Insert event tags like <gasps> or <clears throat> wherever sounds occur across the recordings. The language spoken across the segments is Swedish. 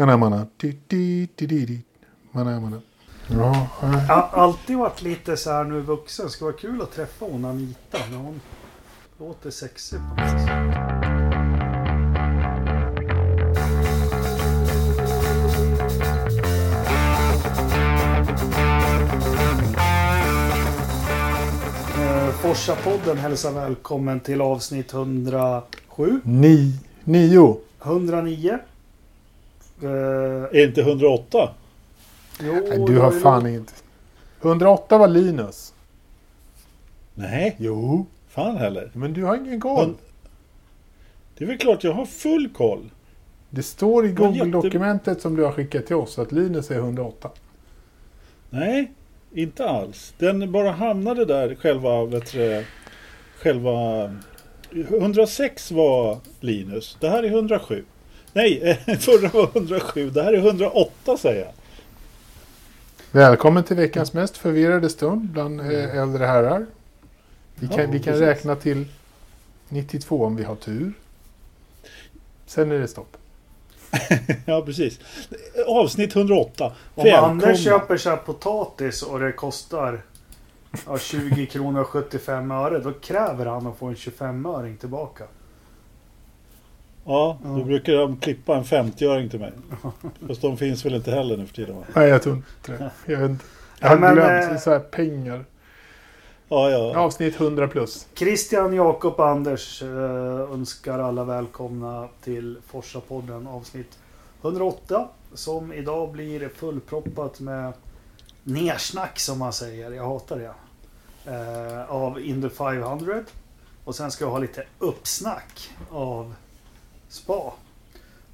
Mana, mana. Di, di, di, di, di. Mana, mana. Ja. Jag har alltid varit lite så här nu vuxen. Det ska vara kul att träffa hon Anita. När hon låter sexig på något sätt. Eh, Forsa-podden hälsar välkommen till avsnitt 107. Ni, nio. 109. Eh, Är inte 108? jo, Nej, du har fan låt- inte. 108 var Linus. Nej, Jo. fan heller. Men du har ingen koll. Hun- Det är väl klart jag har full koll. Det står i Det var jätte- Google-dokumentet som du har skickat till oss att Linus är 108. Nej, inte alls. Den bara hamnade där själva, vet du, själva... 106 var Linus. Det här är 107. Nej, eh, förra var 107. Det här är 108 säger jag. Välkommen till veckans mest förvirrade stund bland eh, äldre herrar. Vi kan, Ja, vi kan räkna till 92 om vi har tur. Sen är det stopp. <laughs> Ja, precis. Avsnitt 108. Om Välkomna. Anders köper så här potatis och det kostar ja, 20 kronor och 75 öre. Då kräver han att få en 25-öring tillbaka. Ja, då Ja. brukar de klippa en 50-öring till mig. Fast de finns väl inte heller nu för tiden va? Nej, jag tror inte det. Jag, vet inte. jag Ja, har men, glömt eh, så här pengar. Ja, ja. Avsnitt 100 plus. Christian, Jakob Anders eh, önskar alla välkomna till Forsa-podden avsnitt 108. Som idag blir fullproppat med nersnack som man säger. Jag hatar det. Eh, av Indy 500. Och sen ska jag ha lite uppsnack av Spa.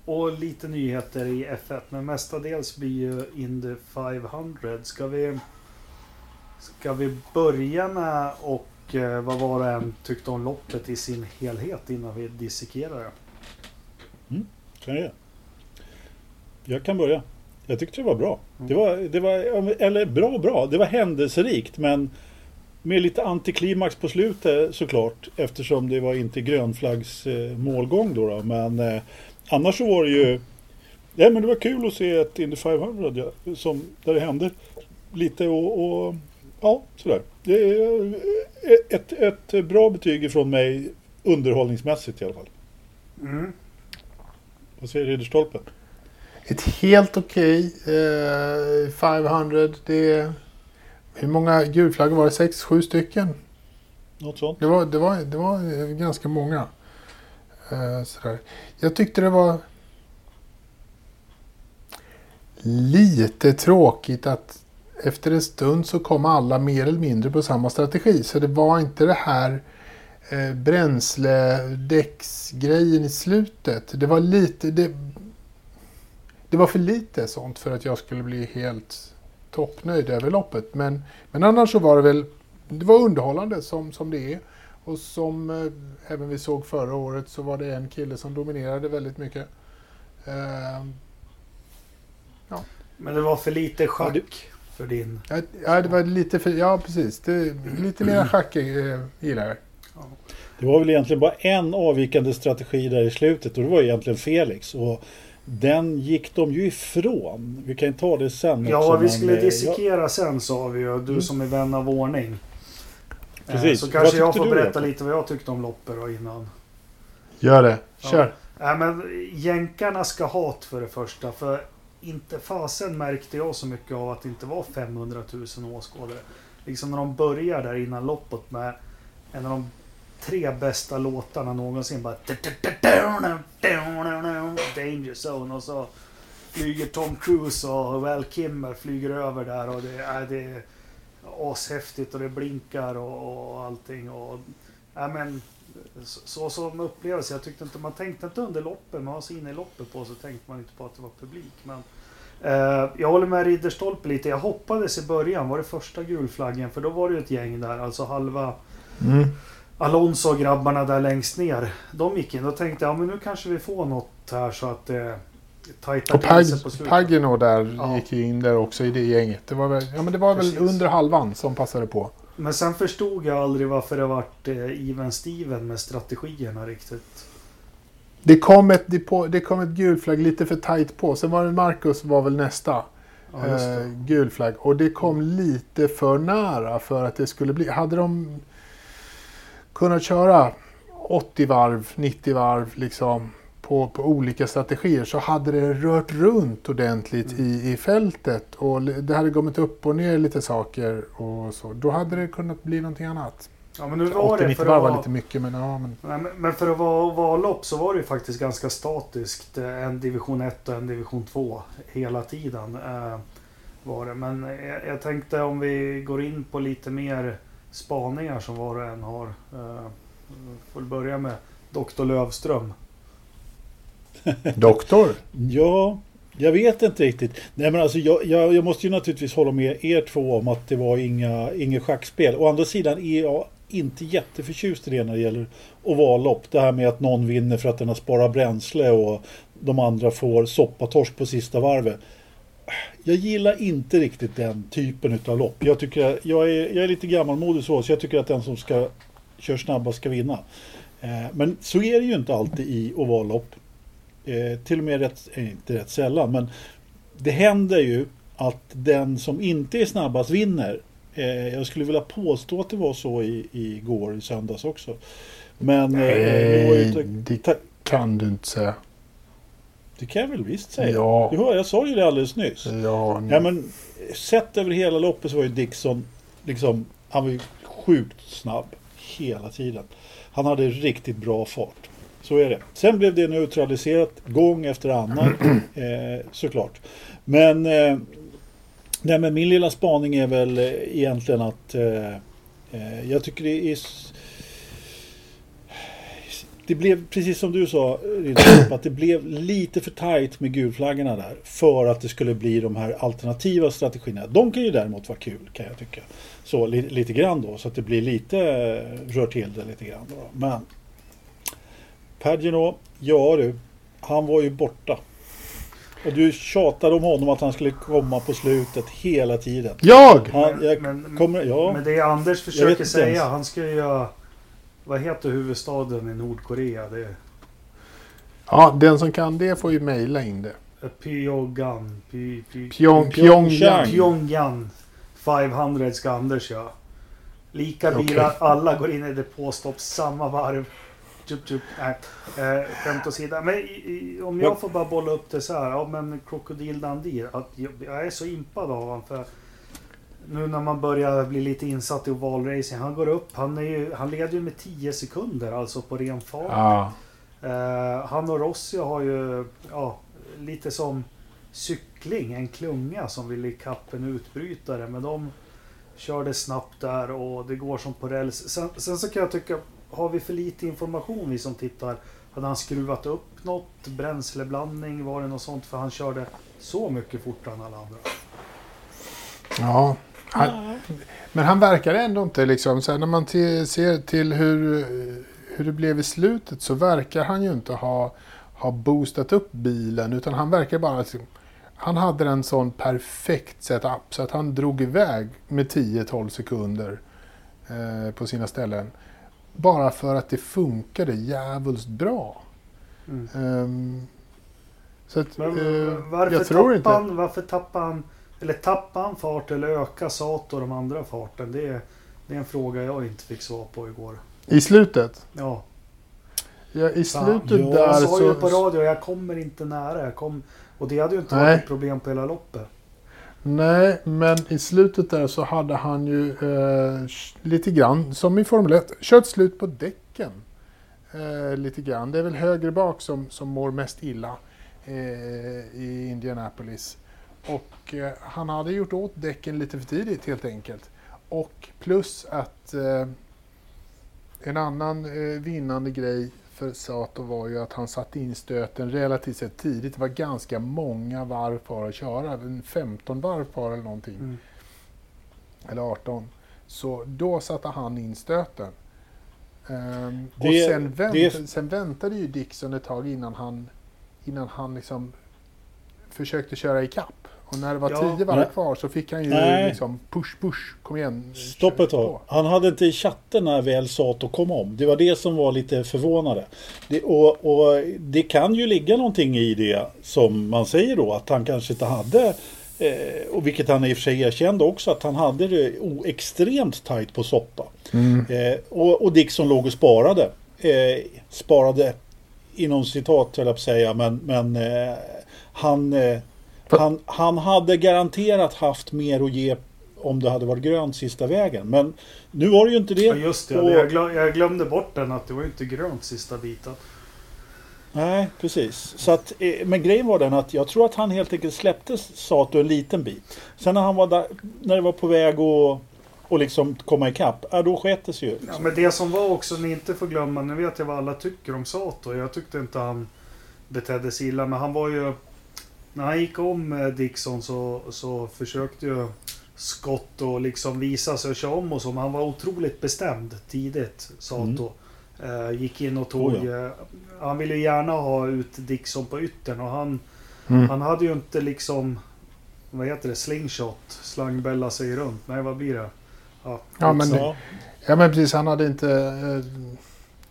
Och lite nyheter i F1. Men mestadels blir ju Indy 500. Ska vi... Ska vi börja med och eh, vad var det än tyckte om loppet i sin helhet innan vi dissekerar det? Kan jag. Jag kan börja. Jag tyckte det var bra. Mm. Det var, det var, eller bra och bra. Det var händelserikt men med lite antiklimax på slutet såklart eftersom det var inte grönflaggs eh, målgång då, då. Men eh, annars så var det ju Ja men det var kul att se ett Indy 500 ja, som, där det hände lite och, och ja sådär. Det är ett, ett bra betyg ifrån mig underhållningsmässigt i alla fall. Mm. Vad säger Ridderstolpe? Ett helt okej eh, 500. Det är, hur många gulflaggor var det? Sex, sju stycken? Något sånt? Det var, det var, det var eh, ganska många. Eh, sådär. Jag tyckte det var lite tråkigt att efter en stund så kom alla mer eller mindre på samma strategi. Så det var inte det här eh, bränsledäcksgrejen i slutet. Det var lite... Det, det var för lite sånt för att jag skulle bli helt toppnöjd över loppet. Men, men annars så var det väl det var underhållande som, som det är. Och som eh, även vi såg förra året så var det en kille som dominerade väldigt mycket. Eh, Men det var för lite schack Ja, för din. ja, ja, det var lite för, ja precis. Det, lite mer schack eh, gillar jag. Det var väl egentligen bara en avvikande strategi där i slutet och det var egentligen Felix. Och den gick de ju ifrån. Vi kan ta det sen. Ja, också, vi skulle eh, dissekera sen sa vi ju. Du Mm. som är vän av ordning. Eh, Precis. Så kanske jag får berätta lite vad jag tyckte om loppet då innan. Gör det. Kör. Nej men jänkarna ska hat för det första. För inte fasen märkte jag så mycket av att det inte var 500 000 åskådare. Liksom när de börjar där innan loppet med en av de tre bästa låtarna någonsin. Bara Danger Zone och så flyger Tom Cruise och Val Kimmer flyger över där och det är, det är ashäftigt och det blinkar och, och allting. Och, ja, men, så, så som upplevelse. Jag tyckte inte man tänkte inte under loppet. Man var så inne i loppet på så tänkte man inte på att det var publik. Men, eh, jag håller med Ridderstolpe lite. Jag hoppades i början. Var det första gulflaggen? För då var det ju ett gäng där. Alltså halva Mm. Alonso och grabbarna där längst ner. De gick in. Då tänkte jag, ja, men nu kanske vi får något här så att det tajtar Och till sig på slutet. Pagino där Ja. gick ju in där också i det gänget. Det var väl, ja, men det var Precis. väl under halvan som passade på. Men sen förstod jag aldrig varför det vart eh, even Steven med strategierna riktigt. Det kom ett, det kom ett gulflagg lite för tajt på. Sen var det Marcus var väl nästa Ja, eh, det. gulflagg. Och det kom lite för nära för att det skulle bli... Hade de kunnat köra 80 varv, 90 varv liksom på, på olika strategier så hade det rört runt ordentligt Mm. i, i fältet. Och det hade kommit upp och ner lite saker och så. Då hade det kunnat bli någonting annat. Ja, men nu var det 80-90 för att var vara, lite mycket men ja. Men, men- men för att vara vallopp så var det ju faktiskt ganska statiskt. eh, En division 1 och en division 2 hela tiden. eh, var det. Men jag, jag tänkte om vi går in på lite mer spaningar som var och en har. Eh, får börja med Dr. Lövström. <laughs> doktor? Ja, jag vet inte riktigt. Nej, men alltså, jag, jag, jag måste ju naturligtvis hålla med er två om att det var inga, inget schackspel. Å andra sidan är jag inte jätteförtjust i det när det gäller ovallopp. Det här med att någon vinner för att den har sparat bränsle och de andra får soppatorsk på sista varvet. Jag gillar inte riktigt den typen av lopp. Jag, tycker, jag, är, jag är lite gammalmodig så, så jag tycker att den som ska kör snabbast ska vinna. Eh, men så är det ju inte alltid i ovallopp. Eh, till och med rätt, eh, inte rätt sällan, men det händer ju att den som inte är snabbast vinner. Eh, jag skulle vilja påstå att det var så i, i går, i söndags också. Men eh, det, Nej, det ta, kan du inte säga. Det kan jag väl visst säga. Ja. Du hör, jag sa ju det alldeles nyss. Ja, Ja, men sett över hela loppet så var ju Dixon liksom, han var ju sjukt snabb hela tiden. Han hade riktigt bra fart. Så är det. Sen blev det neutraliserat gång efter annan <clears throat> eh, såklart. Men, eh, nej, men min lilla spaning är väl eh, egentligen att eh, eh, jag tycker det är det blev precis som du sa att det blev lite för tajt med gulflaggorna där för att det skulle bli de här alternativa strategierna. De kan ju däremot vara kul kan jag tycka. Så li, lite grann då så att det blir lite eh, rör till det lite grann. Då. Men Pagino, ja du, han var ju borta. Och du tjatade om honom att han skulle komma på slutet hela tiden. Jag! Han, jag Men- kommer, ja. Men det Anders vet försöker säga, han ska ju göra... Vad heter huvudstaden i Nordkorea? Det är Ja, den som kan det får ju mejla in det. eh, Pyongyang. Py, py, Pyong, Pyeongchang. Pyongyang. Pyongyang 500 ska Anders göra. Lika Okej. bilar, alla går in i depåstopp samma varv. Tjup, tjup. Nej, eh, skämt åsido. Men i, i, om jag får bara bolla upp det så här. Ja men Krokodil. Att jag, jag är så impad av honom. För nu när man börjar bli lite insatt i ovalracing. Han går upp. Han, är ju, han leder ju med 10 sekunder alltså på ren fart. Ja. Eh, han och Rossi har ju ja, lite som cykling, en klunga som vill ikapp en utbrytare. Men de körde snabbt där och det går som på räls. Sen, sen så kan jag tycka, har vi för lite information vi som tittar? Hade han skruvat upp något? Bränsleblandning? Var det något sånt? För han körde så mycket fortare än alla andra. ja. Han, men han verkar ändå inte liksom, så här, när man te- ser till hur, hur det blev i slutet så verkar han ju inte ha, ha boostat upp bilen utan han verkar bara liksom, han hade en sån perfekt setup så att han drog iväg med 10-12 sekunder eh, på sina ställen. Bara för att det funkade jävligt bra. Mm. Ehm, så att, Men eh, varför, jag tror tappar inte... han, varför tappar han... Eller tappar han fart eller ökar Sato och de andra farten? Det är, det är en fråga jag inte fick svar på igår. I slutet? Ja. Ja, I slutet Ja, där Jag sa ju så... på radio, jag kommer inte nära. Jag kom, och det hade ju inte Nej. varit ett problem på hela loppet. Nej, men i slutet där så hade han ju eh, lite grann, som i Formel 1, kört slut på däcken. Eh, lite grann. Det är väl högre bak som, som mår mest illa eh, i Indianapolis. Och eh, han hade gjort åt däcken lite för tidigt helt enkelt. Och plus att eh, en annan eh, vinnande grej för Sato var ju att han satte in stöten relativt sett tidigt. Det var ganska många varv kvar att köra. En 15 varv kvar eller någonting. Mm. Eller 18. Så då satte han in stöten. Och Det- sen, vänt, det- sen väntade ju Dixon ett tag innan han, innan han liksom försökte köra i kapp Och när det var Ja. tio varv Nej. kvar så fick han ju Nej. liksom push, push, kom igen. Stopp ett tag. Han hade inte i chatten när väl Sato kom om. Det var det som var lite förvånande. Det, och, och det kan ju ligga någonting i det som man säger då att han kanske inte hade eh, och vilket han i och för sig erkände också att han hade det extremt tajt på soppa. Eh, och, och Dixon låg och sparade. Eh, sparade inom citat höll jag på att säga men, men eh, han, eh, han, han hade garanterat haft mer att ge om det hade varit grönt sista vägen. Men nu var det ju inte det. Ja, just det. Och- Jag, glöm, jag glömde bort den att det var ju inte grönt sista biten. Nej, precis. Så att, eh, men grejen var den att jag tror att han helt enkelt släppte Sato en liten bit. Sen när han var där, när det var på väg att och liksom komma ikapp, ja, då sket det sig ju. Ja, men det som var också, ni inte får glömma, nu vet jag vad alla tycker om Sato. Jag tyckte inte han betedde sig illa, men han var ju... När han gick om eh, Dixon så, så försökte ju Scott och liksom visa sig och köra om och så, men han var otroligt bestämd tidigt, Sato. Eh, gick in och tog... Oh, eh, han ville gärna ha ut Dixon på yttern och han, Mm. han hade ju inte liksom... Vad heter det? Slingshot? Slangbella sig runt. Nej, vad blir det? Ja, Ja, men-. Ja, Ja men precis, han hade inte... eh,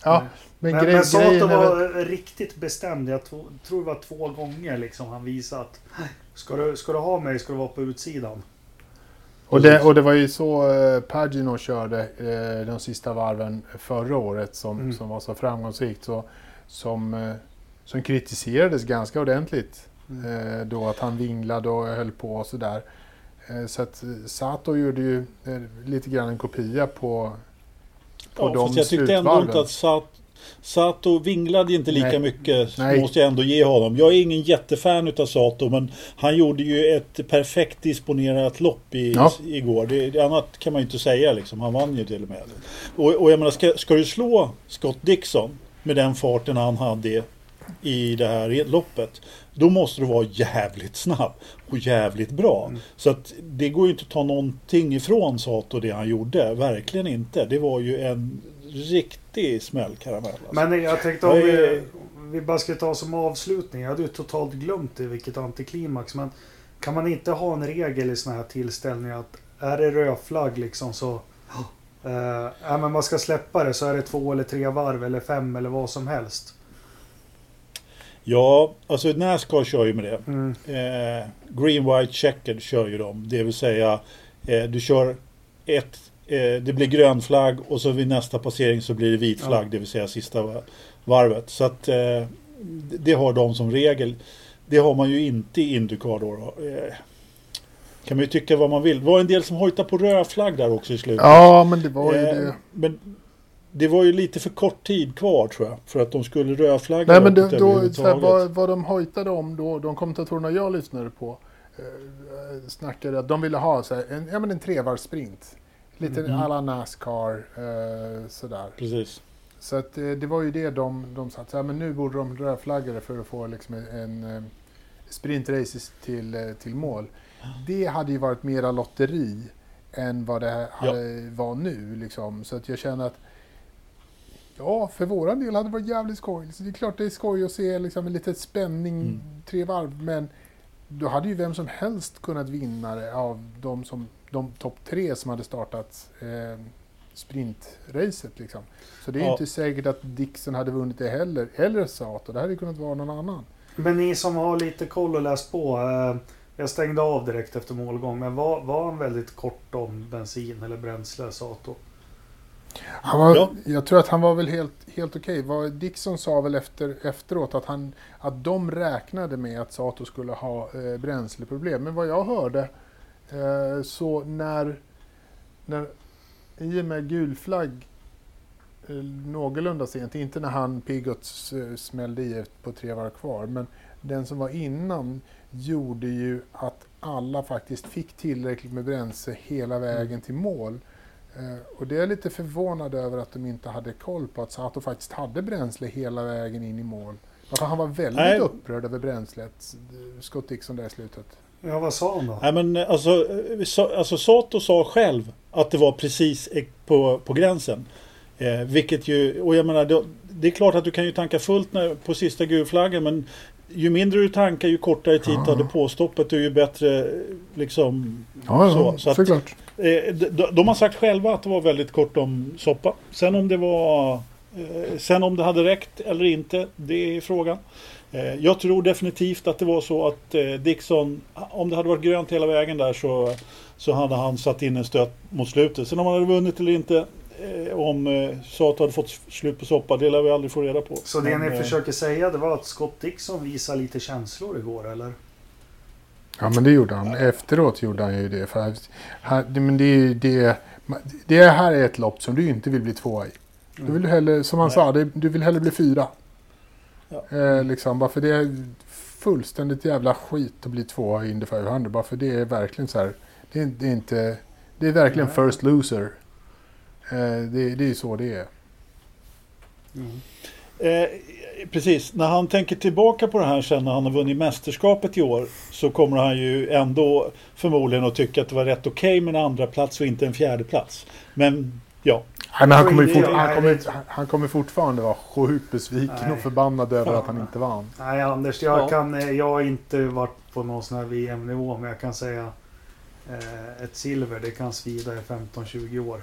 Ja, Nej. Men, Men, grej, men Sato är väl... var riktigt bestämd. Jag tro, tror det var två gånger liksom han visade att ska du, ska du ha mig ska du vara på utsidan. Och det, och det var ju så eh, Pagino körde eh, de sista varven förra året som, Mm. som var så framgångsrikt. Så, som, eh, som kritiserades ganska ordentligt. Mm. Eh, då att han vinglade och höll på och sådär. Eh, så att eh, Sato gjorde ju eh, lite grann en kopia på, på ja, de fast jag tyckte ändå slutvarven. inte att Sat, Sato vinglade inte lika Nej. mycket. Nej. Måste jag ändå ge honom. Jag är ingen jättefan utav Sato men han gjorde ju ett perfekt disponerat lopp i, Ja. igår. Det, annat kan man ju inte säga liksom. Han vann ju till och med. Och, och jag menar, ska, ska du slå Scott Dixon med den farten han hade i det här loppet. Då måste du vara jävligt snabb och jävligt bra. Mm. Så att det går ju inte att ta någonting ifrån Sato det han gjorde. Verkligen inte. Det var ju en riktig smällkaramell. Alltså. Men jag tänkte om vi, vi bara ska ta som avslutning. Jag hade ju totalt glömt det vilket antiklimax. Men kan man inte ha en regel i sådana här tillställningar att är det rödflagg liksom så <gasps> eh, men man ska släppa det så är det två eller tre varv eller fem eller vad som helst. Ja, alltså Nascar kör ju med det. Mm. Eh, green, white, checkered kör ju de. Det vill säga eh, du kör ett, eh, det blir grön flagg och så vid nästa passering så blir det vit Ja. flagg. Det vill säga sista va- varvet. Så att eh, det har de som regel. Det har man ju inte i Indycar då. då. Eh, kan man ju tycka vad man vill. Det var en del som hojtade på röd flagg där också i slutet. Ja, men det var ju Eh, det. Men det var ju lite för kort tid kvar tror jag. För att de skulle rödflagga Nej men det, då, här, vad, vad de hojtade om då, de kommentatorerna jag lyssnade på, eh, snackade att de ville ha så här, en, ja, men en trevarvssprint. Lite Mhm. alla Nascar, eh, sådär. Precis. Så att, eh, det var ju det de, de sa, att så här, men nu borde de rödflagga det för att få liksom en, eh, sprintrace till, eh, till mål. Det hade ju varit mera lotteri än vad det hade, var nu. Liksom. Så att jag känner att Ja, för våran del hade det varit jävligt skoj. Så det är klart det är skoj att se liksom en liten spänning, Mm. tre varv. Men då hade ju vem som helst kunnat vinna det av de, som, de topp tre som hade startat eh, sprintracet. Liksom. Så det är Ja. inte säkert att Dixon hade vunnit det heller. Eller Sato. Det hade kunnat vara någon annan. Men ni som har lite koll och läst på. Eh, jag stängde av direkt efter målgång. Men var, var han väldigt kort om bensin eller bränsle, Sato? Han var, Ja. Jag tror att han var väl helt, helt okej. Vad Dixon sa väl efter, efteråt att, han, att de räknade med att Sato skulle ha eh, bränsleproblem. Men vad jag hörde eh, så när, när i och med gul flagg eh, någorlunda sent, inte när han Pigott s- smällde i på tre varv kvar, men den som var innan gjorde ju att alla faktiskt fick tillräckligt med bränsle hela vägen till mål. Eh, och det är jag lite förvånad över att de inte hade koll på att Sato faktiskt hade bränsle hela vägen in i mål. Han var väldigt Nej. upprörd över bränslet, eh, Scott Dixon där i slutet. Ja, vad sa han då? Nej men eh, alltså, eh, alltså Sato sa själv att det var precis eh, på, på gränsen. Eh, vilket ju, och jag menar, det, det är klart att du kan ju tanka fullt när, på sista gulflaggen men ju mindre du tankar ju kortare tid tar det påstoppet och ju bättre liksom Ja, ja Så, så att- såklart. Eh, de, de har sagt själva att det var väldigt kort om soppa. Sen om det var eh, Sen om det hade räckt eller inte, det är frågan. Eh, jag tror definitivt att det var så att eh, Dixon, om det hade varit grönt hela vägen där så, så hade han satt in en stöt mot slutet. Sen om han hade vunnit eller inte, eh, om Sato hade fått slut på soppa, det lär vi aldrig få reda på. Så det Men, ni försöker säga det var att Scott Dixon visade lite känslor igår eller? Ja, men det gjorde han. Efteråt gjorde han ju det. För han, men det, är det, det här är ett lopp som du inte vill bli tvåa i. Du vill hellre, som han Nej. sa, du vill hellre bli fyra. Ja. Eh, liksom, bara för det är fullständigt jävla skit att bli tvåa i Indy 500. Bara för det är verkligen så här. Det är, det är inte... Det är verkligen Nej. first loser. Eh, det, det är så det är. Mm. Eh, precis, när han tänker tillbaka på det här sen när han har vunnit mästerskapet i år så kommer han ju ändå förmodligen att tycka att det var rätt okej med en andra plats och inte en fjärde plats. Men ja, men han, kommer fort, han, kommer, han- kommer fortfarande vara sjukt besviken Nej. och förbannad över att han inte vann. Nej Anders, jag, Ja. kan, jag har inte varit på någon sån här VM-nivå men jag kan säga eh, ett silver det kan svida i 15-20 år.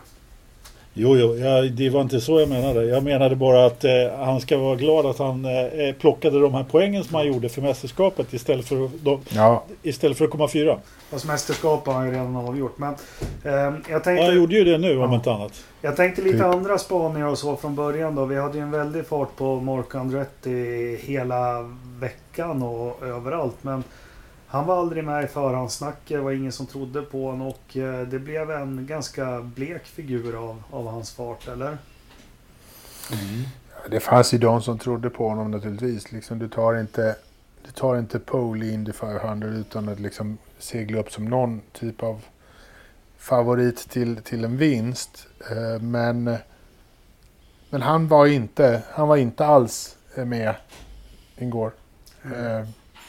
Jo, jo, ja, det var inte så jag menade. Jag menade bara att eh, han ska vara glad att han eh, plockade de här poängen som han gjorde för mästerskapet istället för, de, Ja, istället för att komma fyra. Fast mästerskap har han ju redan avgjort. Men eh, jag, Ja, tänkte, han gjorde ju det nu om Ja. inte annat. jag tänkte lite Typ. andra spaningar och så från början då. Vi hade ju en väldig fart på Mark Andretti hela veckan och överallt. Men han var aldrig med i förhandsnacket. Det var ingen som trodde på honom och eh, det blev en ganska blek figur av, av hans fart, eller? det fanns ju de som trodde på honom naturligtvis. Liksom, du tar inte, du tar inte pole i Indy 500 utan att liksom segla upp som någon typ av favorit till, till en vinst. Eh, Men, men han, var inte, han var inte alls med igår. Eh,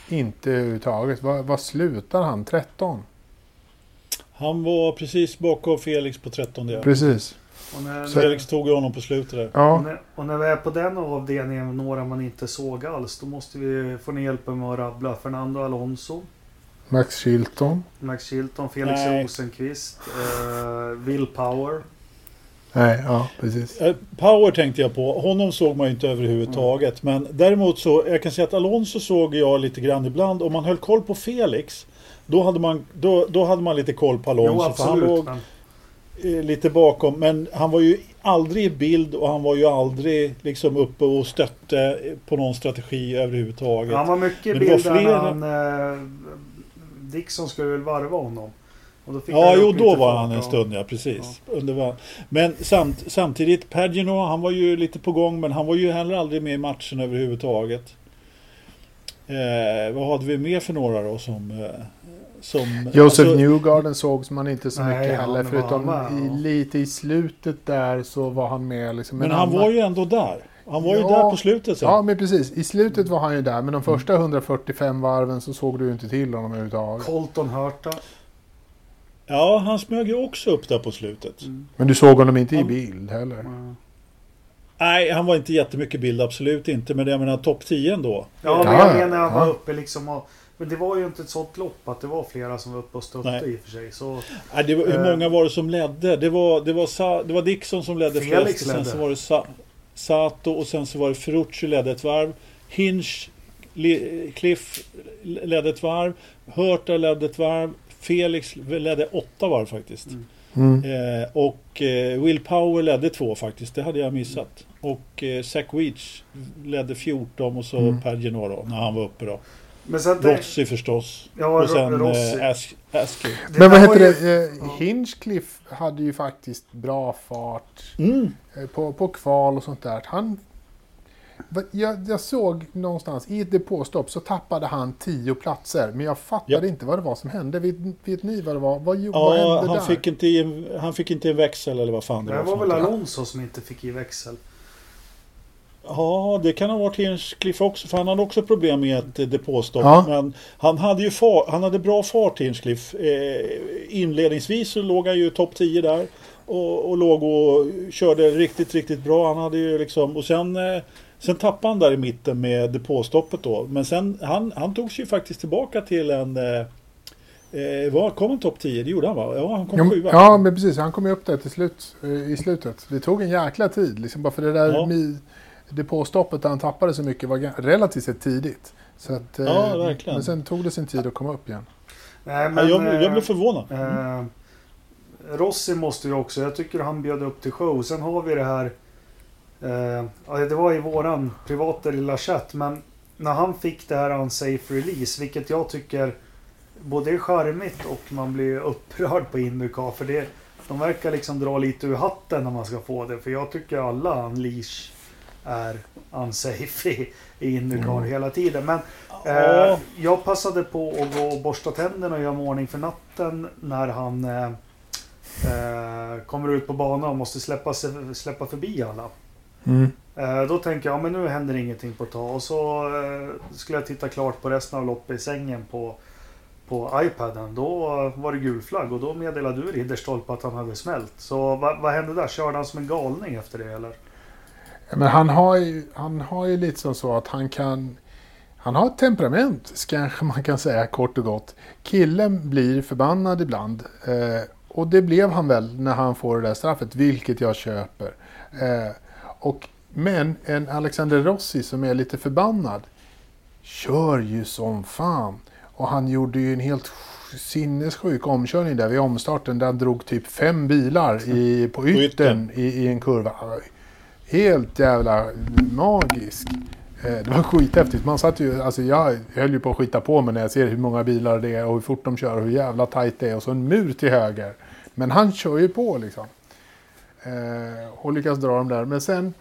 inte överhuvudtaget. Vad, vad slutar han? 13? Han var precis bakom Felix på 13 ja. Precis. Och när, Så- Felix tog ju honom på slutet där. Och Ja, när, och när vi är på den avdelningen, några man inte såg alls, då måste vi få ner hjälp med att rabbla Fernando Alonso, Max Chilton. Max Chilton, Felix Nej. Rosenqvist, eh, Will Power. Nej, ja precis. Eh, Power tänkte jag på. Honom såg man ju inte överhuvudtaget. Men däremot så, jag kan säga att Alonso såg jag lite grann ibland. Om man höll koll på Felix, då hade man, då, då hade man lite koll på Alonso. Jo, för han låg Men, eh, lite bakom. Men han var ju aldrig i bild och han var ju aldrig liksom uppe och stötte på någon strategi överhuvudtaget. han var mycket i Men det var bilden när flera- han... Eh, Dixon skulle väl varva honom. Och då fick Ja, han jo då var han en ja. stund ja, precis. Var... Men samt, samtidigt, Pagino, han var ju lite på gång men han var ju heller aldrig med i matchen överhuvudtaget. Eh, vad hade vi mer för några då som... Eh, som Joseph alltså, Newgarden sågs man inte så Nej, mycket han heller. Förutom med, i, ja. lite i slutet där så var han med. Liksom, Men han var ju ändå där. Han var ju Ja. där på slutet sen. Ja, men precis. I slutet var han ju där. Men de Mm. första 145 varven så såg du ju inte till honom överhuvudtaget. Colton Hurta. Ja, han smög ju också upp där på slutet. Men du såg honom inte i Han- bild heller. Ja, Nej, han var inte jättemycket bild, absolut inte. Men jag menar topp 10 ändå. Ja, men Ja, jag ja, menar han var uppe liksom och, Men det var ju inte ett sånt lopp att det var flera som var uppe och stötte Nej. i och för sig. Så Nej, det var, hur Eh. många var det som ledde? Det var, det var, Sa, det var Dixon som ledde Felix flest. och Sen ledde. så var det Sa, Sato och sen så var det Ferrucci ledde ett varv. Hinch, Li, Cliff ledde ett varv. Hurta ledde ett varv. Felix ledde åtta varv faktiskt. Mm. Mm. Eh, och eh, Will Power ledde två faktiskt. Det hade jag missat. Och eh, Zach Weech ledde 14 och så Mm. Pagino då, när han var uppe då. Men sen det, Rossi förstås. Ja, och sen Rossi. eh, Ask, det Men vad heter ju- det? Eh. Hinchcliffe hade ju faktiskt bra fart Mm. eh, på, på kval och sånt där. Han, jag, jag såg någonstans i ett depåstopp så tappade han tio platser. Men jag fattade Japp. inte vad det var som hände. Vet, vet ni vad det var? Vad, gjorde- vad Ja, hände han där? fick, inte i han fick inte en växel eller vad fan det Det var. var för väl. Alonso som inte fick i växel. Ja, det kan ha varit Hinchcliffe också. För han hade också problem med ett depåstopp. Ja. Men han hade ju far, han hade bra fart Hinchcliffe. Eh, inledningsvis så låg han ju topp 10 där. Och, och låg och körde riktigt, riktigt bra. Han hade ju liksom... Och sen, eh, Sen tappade han där i mitten med depåstoppet då. Men sen, han, han tog sig ju faktiskt tillbaka till en... Eh, eh vad kom han topp 10? Det gjorde han va? Ja, han kom sjua. Ja, men precis. Han kom ju upp där till slut, eh, i slutet. Det tog en jäkla tid. Liksom bara för det där Ja. mi, depåstoppet där han tappade så mycket var relativt sett tidigt. Så att, eh, Ja, verkligen. Men sen tog det sin tid att komma upp igen. Nej, Ja, jag, eh, jag blev förvånad. Eh, Rossi måste ju också, jag tycker han bjöd upp till show. Sen har vi det här, eh, det var i våran privata lilla chatt, men när han fick det här unsafe release, vilket jag tycker både är charmigt och man blir upprörd på Indycar. För det, de verkar liksom dra lite ur hatten när man ska få det. För jag tycker alla unleash är unsafe i, i Indycar Mm. hela tiden. Men. Eh, jag passade på att gå och borsta tänderna och göra mig ordning för natten när han eh, eh, kommer ut på banan och måste släppa, släppa förbi alla. Eh, då tänker jag, ja, men nu händer ingenting på ett tag. Och så eh, skulle jag titta klart på resten av loppet i sängen på, på iPaden. Då var det gul flagg och då meddelade du Ridderstolpe att han hade smält. Så vad, vad hände där? Körde han som en galning efter det eller? Men han har, ju, han har ju lite som så att han kan... Han har ett temperament, kanske <laughs> man kan säga kort och gott. Killen blir förbannad ibland. Eh, och det blev han väl när han får det där straffet, vilket jag köper. Eh, och, men en Alexander Rossi som är lite förbannad kör ju som fan. Och han gjorde ju en helt sinnessjuk omkörning där vid omstarten där han drog typ fem bilar i, på yttern i, i en kurva. Helt jävla magisk. Eh, Det var skithäftigt. Man satt ju, alltså jag höll ju på att skita på mig när jag ser hur många bilar det är och hur fort de kör och hur jävla tajt det är. Och så en mur till höger. Men han kör ju på liksom. Eh, och lyckas dra dem där. Men sen,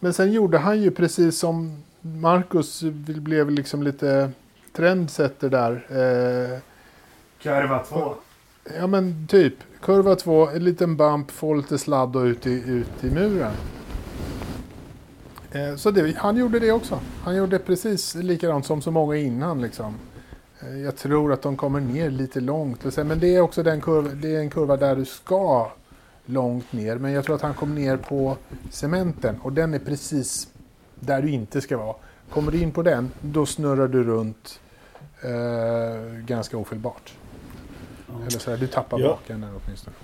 men sen gjorde han ju precis som Marcus blev liksom lite trendsetter där. Eh, Kurva 2. Ja men typ. Kurva 2, en liten bump, få lite sladd och ut i, ut i muren. Eh, Så det, han gjorde det också. Han gjorde precis likadant som så många innan. Liksom. Eh, Jag tror att de kommer ner lite långt. Men det är också den kurva, det är en kurva där du ska långt ner. Men jag tror att han kom ner på cementen och den är precis där du inte ska vara. Kommer du in på den, då snurrar du runt eh, ganska ofelbart. Eller så här, du tappar Ja. baken åtminstone.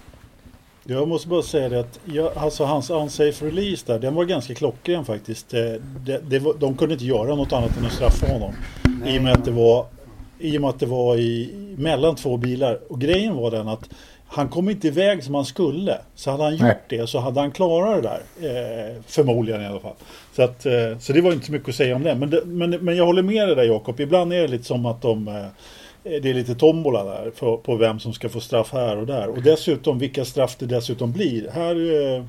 Jag måste bara säga det att jag, alltså hans unsafe release där, den var ganska klockren faktiskt. Det, det, det var, de kunde inte göra något annat än att straffa honom. I och med att det var, i och med att det var i, mellan två bilar. Och grejen var den att han kom inte iväg som han skulle. Så hade han gjort Nej. det så hade han klarat det där. Eh, förmodligen i alla fall. Så, att, eh, så det var inte så mycket att säga om det. Men, det, men, men jag håller med dig där Jakob. Ibland är det lite som att de eh, det är lite tombola där för, på vem som ska få straff här och där. Och dessutom vilka straff det dessutom blir. Här, eh,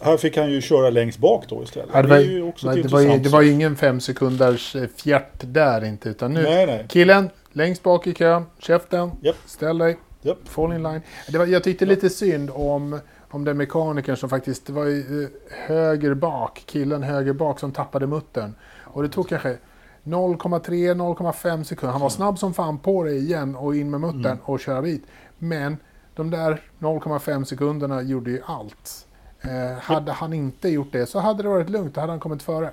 här fick han ju köra längst bak då istället. Ja, det, var, ju också det, var, ju- det var ju ingen fem sekunders eh, fjärt där inte. Utan nu, Nej, nej. killen längst bak i kön, käften, Japp. ställ dig, Japp. fall in line. Det var, jag tyckte lite synd om, om den mekanikern som faktiskt, det var ju eh, höger bak, killen höger bak som tappade muttern. Och det tog kanske 0,3-0,5 sekunder. Han var snabb som fan på det igen och in med muttern Mm. och köra bit. Men de där 0,5 sekunderna gjorde ju allt. Eh, hade han inte gjort det så hade det varit lugnt, då hade han kommit före.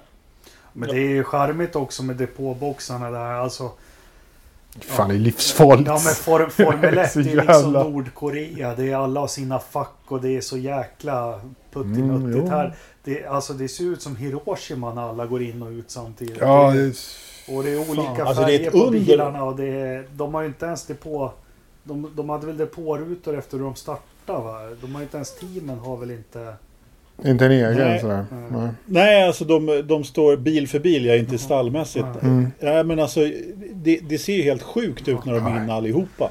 Men det är ju charmigt också med depåboxarna där. Alltså, Fan, det är livsfarligt. ja men for, Formel <laughs> 1 Så det är liksom Nordkorea. Det är alla har sina fack och det är så jäkla Mm, puttinuttigt jo. här. Det, alltså, det ser ut som Hiroshima när alla går in och ut samtidigt. Ja, det, det, och det är olika Fan. Alltså, är färger ett på under. bilarna. Och det är, de har ju inte ens depå... De, de hade väl depårutor efter hur de startade va? De har ju inte ens teamen har väl inte... inte en egen Nej. sådär. Mm. Nej. Nej, alltså de, de står bil för bil, jag är inte stallmässigt. Mm. Nej, men alltså det, det ser ju helt sjukt ut när de är inne allihopa.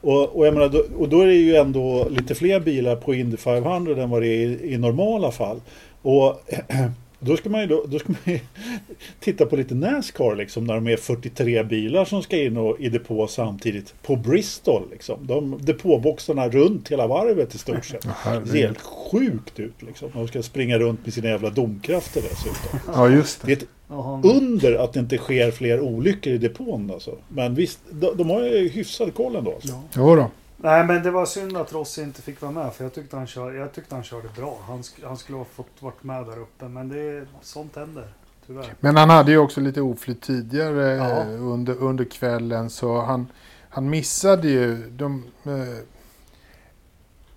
Och, och, jag menar, då, och då är det ju ändå lite fler bilar på Indy 500 än vad det är i, i normala fall. Och <clears throat> då ska man ju, då, då ska man ju <laughs> titta på lite Nascar liksom när de är 43 bilar som ska in och, i depå samtidigt på Bristol. Liksom. De, depåboxarna runt hela varvet i stort sett. <laughs> Det ser helt sjukt ut liksom. De ska springa runt med sina jävla domkrafter dessutom. <laughs> Ja, just Det är det. ett Jaha. under att det inte sker fler olyckor i depån alltså. Men visst, de, de har ju hyfsad koll ändå. Alltså. Ja. Jo då. Nej, men det var synd att Rossi inte fick vara med. För jag tyckte han, kör, jag tyckte han körde bra. Han, sk- han skulle ha fått varit med där uppe. Men det, sånt händer. Tyvärr. Men han hade ju också lite oflyt tidigare Ja. eh, under, under kvällen så han, han missade ju. De, eh,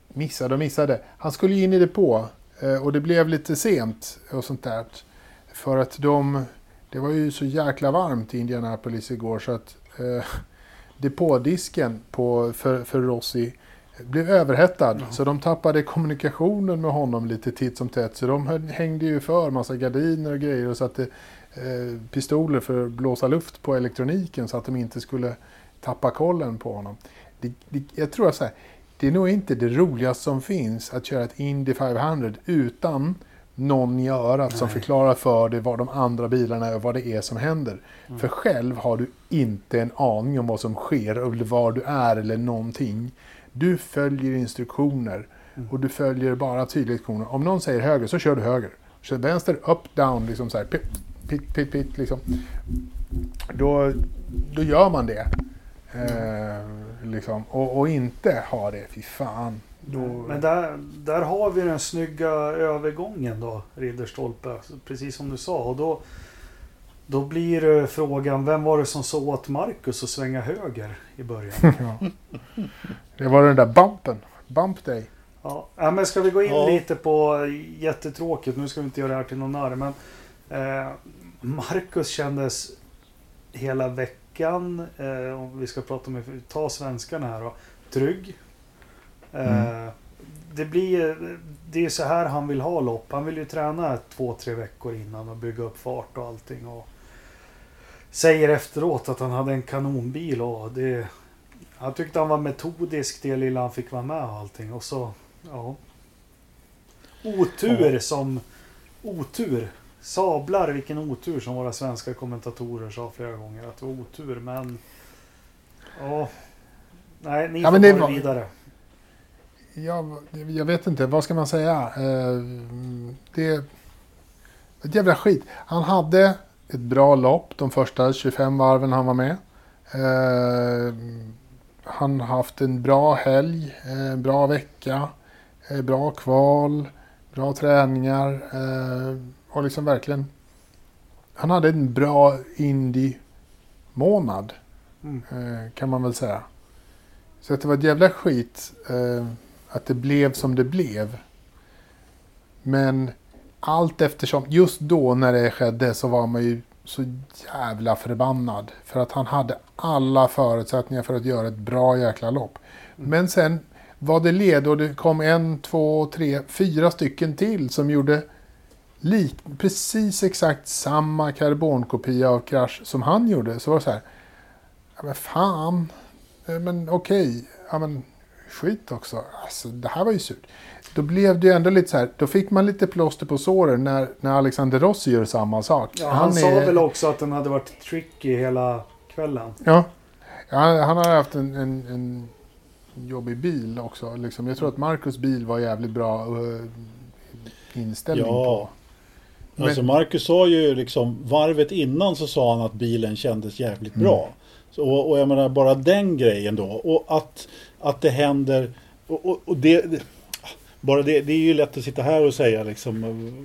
missade och missade. Han skulle ju in i depå eh, och det blev lite sent och sånt där. För att de, det var ju så jäkla varmt i Indianapolis igår så att eh, depådisken på, för, för Rossi blev överhettad. Ja. Så de tappade kommunikationen med honom lite titt som tätt. Så de hängde ju för massa gardiner och grejer och satte eh, pistoler för att blåsa luft på elektroniken så att de inte skulle tappa kollen på honom. Det, det, jag tror att så här, det är nog inte det roligaste som finns att köra ett Indy 500 utan någon i örat som Nej. förklarar för dig vad de andra bilarna är och vad det är som händer. Mm. För själv har du inte en aning om vad som sker eller var du är eller någonting. Du följer instruktioner Mm. och du följer bara tydlighetskonor. Om någon säger höger så kör du höger. Kör vänster, up, down, liksom så här. Pit, pit, pit, pit liksom. Då, då gör man det. Eh, liksom. och, och inte ha det, fy fan. Då, Men där, där har vi den snygga övergången då, Ridderstolpe. Precis som du sa. Och då, då blir frågan, vem var det som sa åt Marcus att svänga höger i början? <laughs> ja. Det var den där bumpen. Bump day. Ja, ja, men ska vi gå in Ja. lite på jättetråkigt. Nu ska vi inte göra det här till någon narr. Men eh, Marcus kändes hela veckan, eh, om vi ska prata med, ta svenskarna här då, trygg. Eh, det blir det är så här han vill ha lopp. Han vill ju träna två, tre veckor innan och bygga upp fart och allting. Och säger efteråt att han hade en kanonbil och det... Han tyckte han var metodisk det lilla han fick vara med och allting. Och så, ja. Otur Ja. som... Otur. Sablar vilken otur som våra svenska kommentatorer sa flera gånger. Att det var otur men... Ja. Nej, ni Ja, får men ta det vidare. Ja, jag vet inte, vad ska man säga? Eh, Det är ett jävla skit. Han hade ett bra lopp de första 25 varven han var med. Eh, Han har haft en bra helg, eh, en bra vecka, eh, bra kval, bra träningar eh, och liksom verkligen... Han hade en bra Indy-månad Mm. eh, kan man väl säga. Så att det var ett jävla skit eh, att det blev som det blev. Men allt eftersom, just då när det skedde så var man ju så jävla förbannad. För att han hade alla förutsättningar för att göra ett bra jäkla lopp. Men sen var det led och det kom en, två, tre, fyra stycken till som gjorde lik, precis exakt samma karbonkopia av Crash som han gjorde. Så var det så här, ja men fan, Eh, men okej, ja men skit också. Alltså det här var ju surt. Då blev det ju ändå lite så här, då fick man lite plåster på såren när, när Alexander Rossi gör samma sak. Ja, han, sa väl också att den hade varit tricky hela kvällen. Ja, ja han har haft en, en, en jobbig bil också. Liksom. Jag tror att Marcus bil var jävligt bra uh, inställning Ja. på. Men- Alltså Marcus sa ju liksom varvet innan så sa han att bilen kändes jävligt Mm. bra. Så, och, och jag menar bara den grejen då. Och att, att det händer. Och, och, och det, bara det, det är ju lätt att sitta här och säga liksom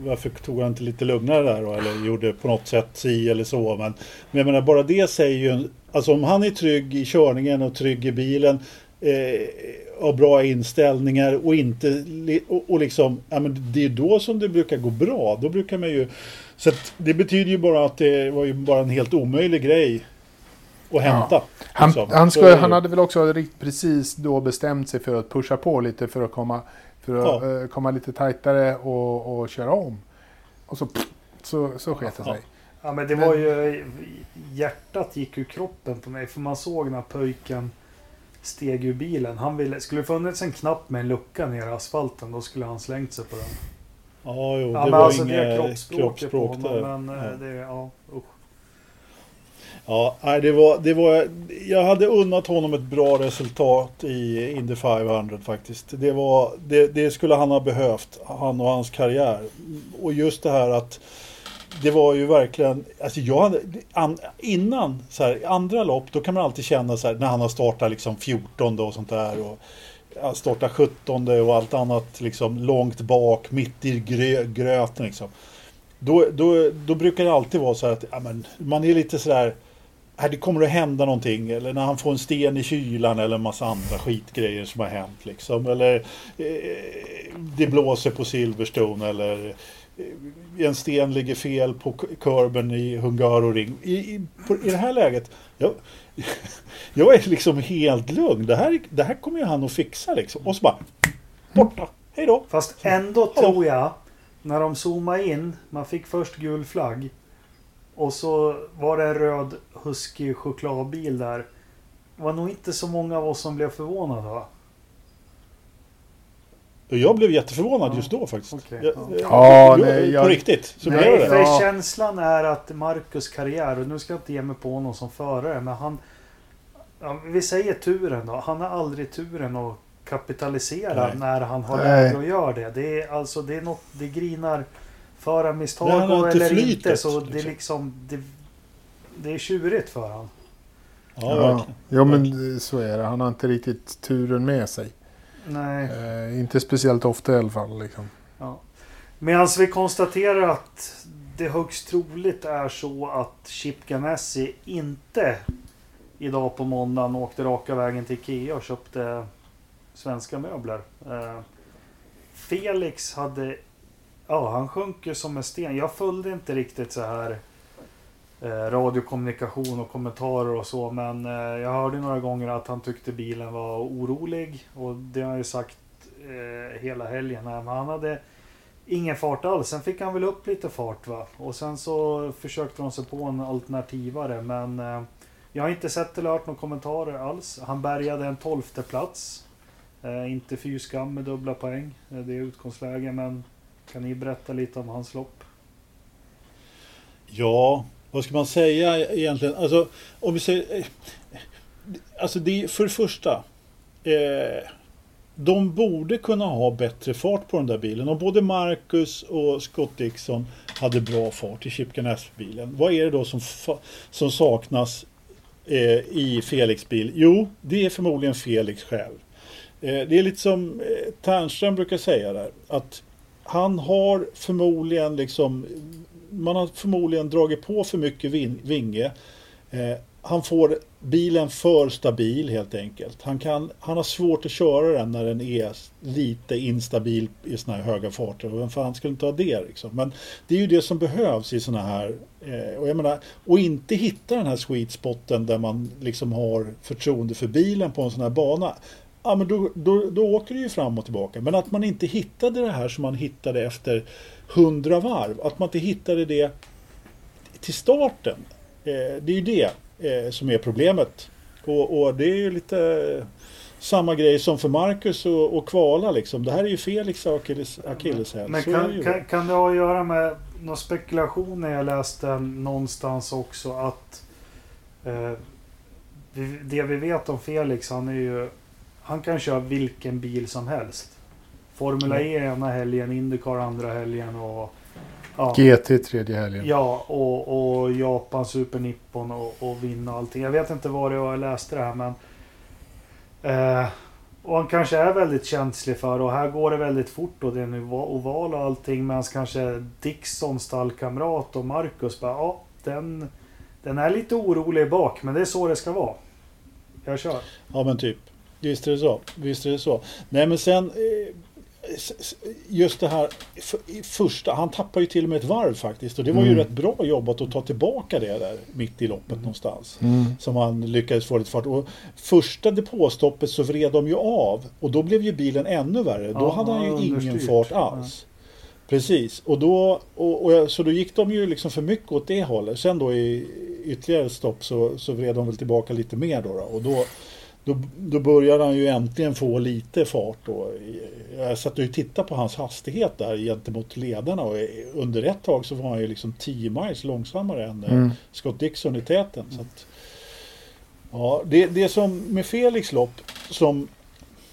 varför tog han inte lite lugnare där då? Eller gjorde på något sätt si eller så. Men, men jag menar bara det säger ju Alltså om han är trygg i körningen och trygg i bilen. Eh, har bra inställningar och inte och, och liksom, ja men det är då som det brukar gå bra. Då brukar man ju Så att det betyder ju bara att det var ju bara en helt omöjlig grej att hämta. Han, liksom. han, ska, han hade väl också rikt- precis då bestämt sig för att pusha på lite för att komma, för att, Ja. eh, komma lite tajtare och, och köra om. Och så, så, så sket det Ja. sig. Ja men det var ju... Hjärtat gick ur kroppen på mig. För man såg när pojken steg ur bilen. Han ville, skulle det funnits en knapp med en lucka ner i asfalten då skulle han slängt sig på den. Ja, jo, Ja det men var alltså inget det är kroppsspråket på kroppsspråk honom. där. Men eh, ja. det, ja usch. Ja, det var, det var, jag hade unnat honom ett bra resultat i Indy 500 faktiskt. Det, var, det, det skulle han ha behövt, han och hans karriär. Och just det här att det var ju verkligen, alltså jag hade, an, innan så här, andra lopp då kan man alltid känna så här när han har startat liksom 14 och sånt där och starta 17 och allt annat liksom långt bak, mitt i grö, gröten liksom. Då, då, då brukar det alltid vara så här att ja, men, man är lite sådär här, det kommer att hända någonting. Eller när han får en sten i kylan eller en massa andra skitgrejer som har hänt. Liksom. Eller eh, det blåser på Silverstone eller eh, en sten ligger fel på kurben i Hungaroring. I, i, på, I det här läget, jag, <laughs> jag är liksom helt lugn. Det här, det här kommer ju han att fixa liksom. Och så bara, borta. Hej då. Fast ändå tror jag, när de zoomade in, man fick först gul flagg. Och så var det en röd Husky chokladbil där. Det var nog inte så många av oss som blev förvånade va? Jag blev jätteförvånad Ja. just då faktiskt. Okej, Jag- ja. Ja, jag- nej, på jag- riktigt. Så blev Nej, det. för Ja. känslan är att Marcus karriär, och nu ska jag inte ge mig på honom som förare, men han... Ja, vi säger turen då. Han har aldrig turen att kapitalisera Nej. när han har läge att göra det. Det är alltså, det är något, det grinar förarmisstag Nej, han har och- inte eller inte så det är liksom. liksom... Det, det är tjurigt för han. Ja, Ja, ja, men så är det. Han har inte riktigt turen med sig. Nej. Eh, inte speciellt ofta i alla fall. Liksom. Ja. Medan vi konstaterar att det högst troligt är så att Chip Ganassi inte idag på måndagen åkte raka vägen till Ikea och köpte svenska möbler. Eh, Felix hade... Ja, han sjönk ju som en sten. Jag följde inte riktigt så här eh, radiokommunikation och kommentarer och så. Men eh, jag hörde några gånger att han tyckte bilen var orolig. Och det har han ju sagt eh, hela helgen. här. Men han hade ingen fart alls. Sen fick han väl upp lite fart va. Och sen så försökte de sig på en alternativare. Men eh, jag har inte sett eller hört några kommentarer alls. Han bärgade en tolfte plats. Eh, inte fy skam med dubbla poäng. Eh, det är utgångsläge. Men kan ni berätta lite om hans lopp? Ja, vad ska man säga egentligen? Alltså, om vi säger... Eh, alltså, det är för det första. Eh, de borde kunna ha bättre fart på den där bilen. Om både Marcus och Scott Dixon hade bra fart i Chip bilen Vad är det då som, som saknas eh, i Felix bil? Jo, det är förmodligen Felix själv. Eh, det är lite som eh, Ternström brukar säga där. Att han har förmodligen liksom man har förmodligen dragit på för mycket vinge. Eh, han får bilen för stabil helt enkelt. Han, kan, han har svårt att köra den när den är lite instabil i såna här höga farter. Vem fan skulle inte ha det liksom? Men det är ju det som behövs i såna här... Eh, och jag menar, och inte hitta den här sweet spoten där man liksom har förtroende för bilen på en sån här bana. Ja, men då, då, då åker det ju fram och tillbaka. Men att man inte hittade det här som man hittade efter hundra varv. Att man inte hittade det till starten. Eh, det är ju det eh, som är problemet. Och, och det är ju lite samma grej som för Marcus och, och Kvala liksom. Det här är ju Felix akilles, akilleshäl. Men Så är det kan, kan, kan det ha att göra med någon spekulation när jag läste någonstans också att eh, det vi vet om Felix, han är ju han kan köra vilken bil som helst. Formula E ena helgen, Indycar andra helgen och ja, GT tredje helgen. ja, och, och Japan Super Nippon och, och vinna allting. Jag vet inte var det var jag läste det här men eh, och han kanske är väldigt känslig för och här går det väldigt fort och det är nu va- oval och allting medan kanske Dixon stallkamrat och Marcus bara ja den, den är lite orolig bak men det är så det ska vara. Jag kör. Ja men typ. Visst är det så. Visst är det så. Nej men sen eh, just det här första, han tappar ju till och med ett varv faktiskt och det var ju Mm. rätt bra jobbat att ta tillbaka det där mitt i loppet någonstans. Mm. Som han lyckades få lite fart. Och första depåstoppet så vred de ju av och då blev ju bilen ännu värre. Då Ja, hade han ju ingen understyrt. fart alls. Precis, och då, och, och, så då gick de ju liksom för mycket åt det hållet. Sen då i ytterligare stopp så, så vred de väl tillbaka lite mer då. då. Och då, då, då började han ju äntligen få lite fart då. Jag satt och tittade på hans hastighet där gentemot ledarna och under ett tag så var han ju liksom 10 miles långsammare än eh, Mm. Scott Dixon i täten. Så att, ja, det, det som med Felix lopp som,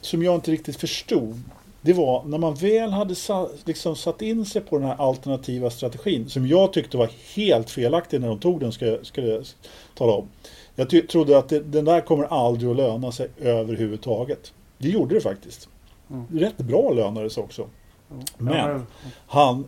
som jag inte riktigt förstod det var när man väl hade sa, liksom satt in sig på den här alternativa strategin som jag tyckte var helt felaktig när de tog den, ska, ska jag tala om. Jag trodde att det, den där kommer aldrig att löna sig överhuvudtaget. Det gjorde det faktiskt. Mm. Rätt bra lönade sig också. Men- Ja, Han,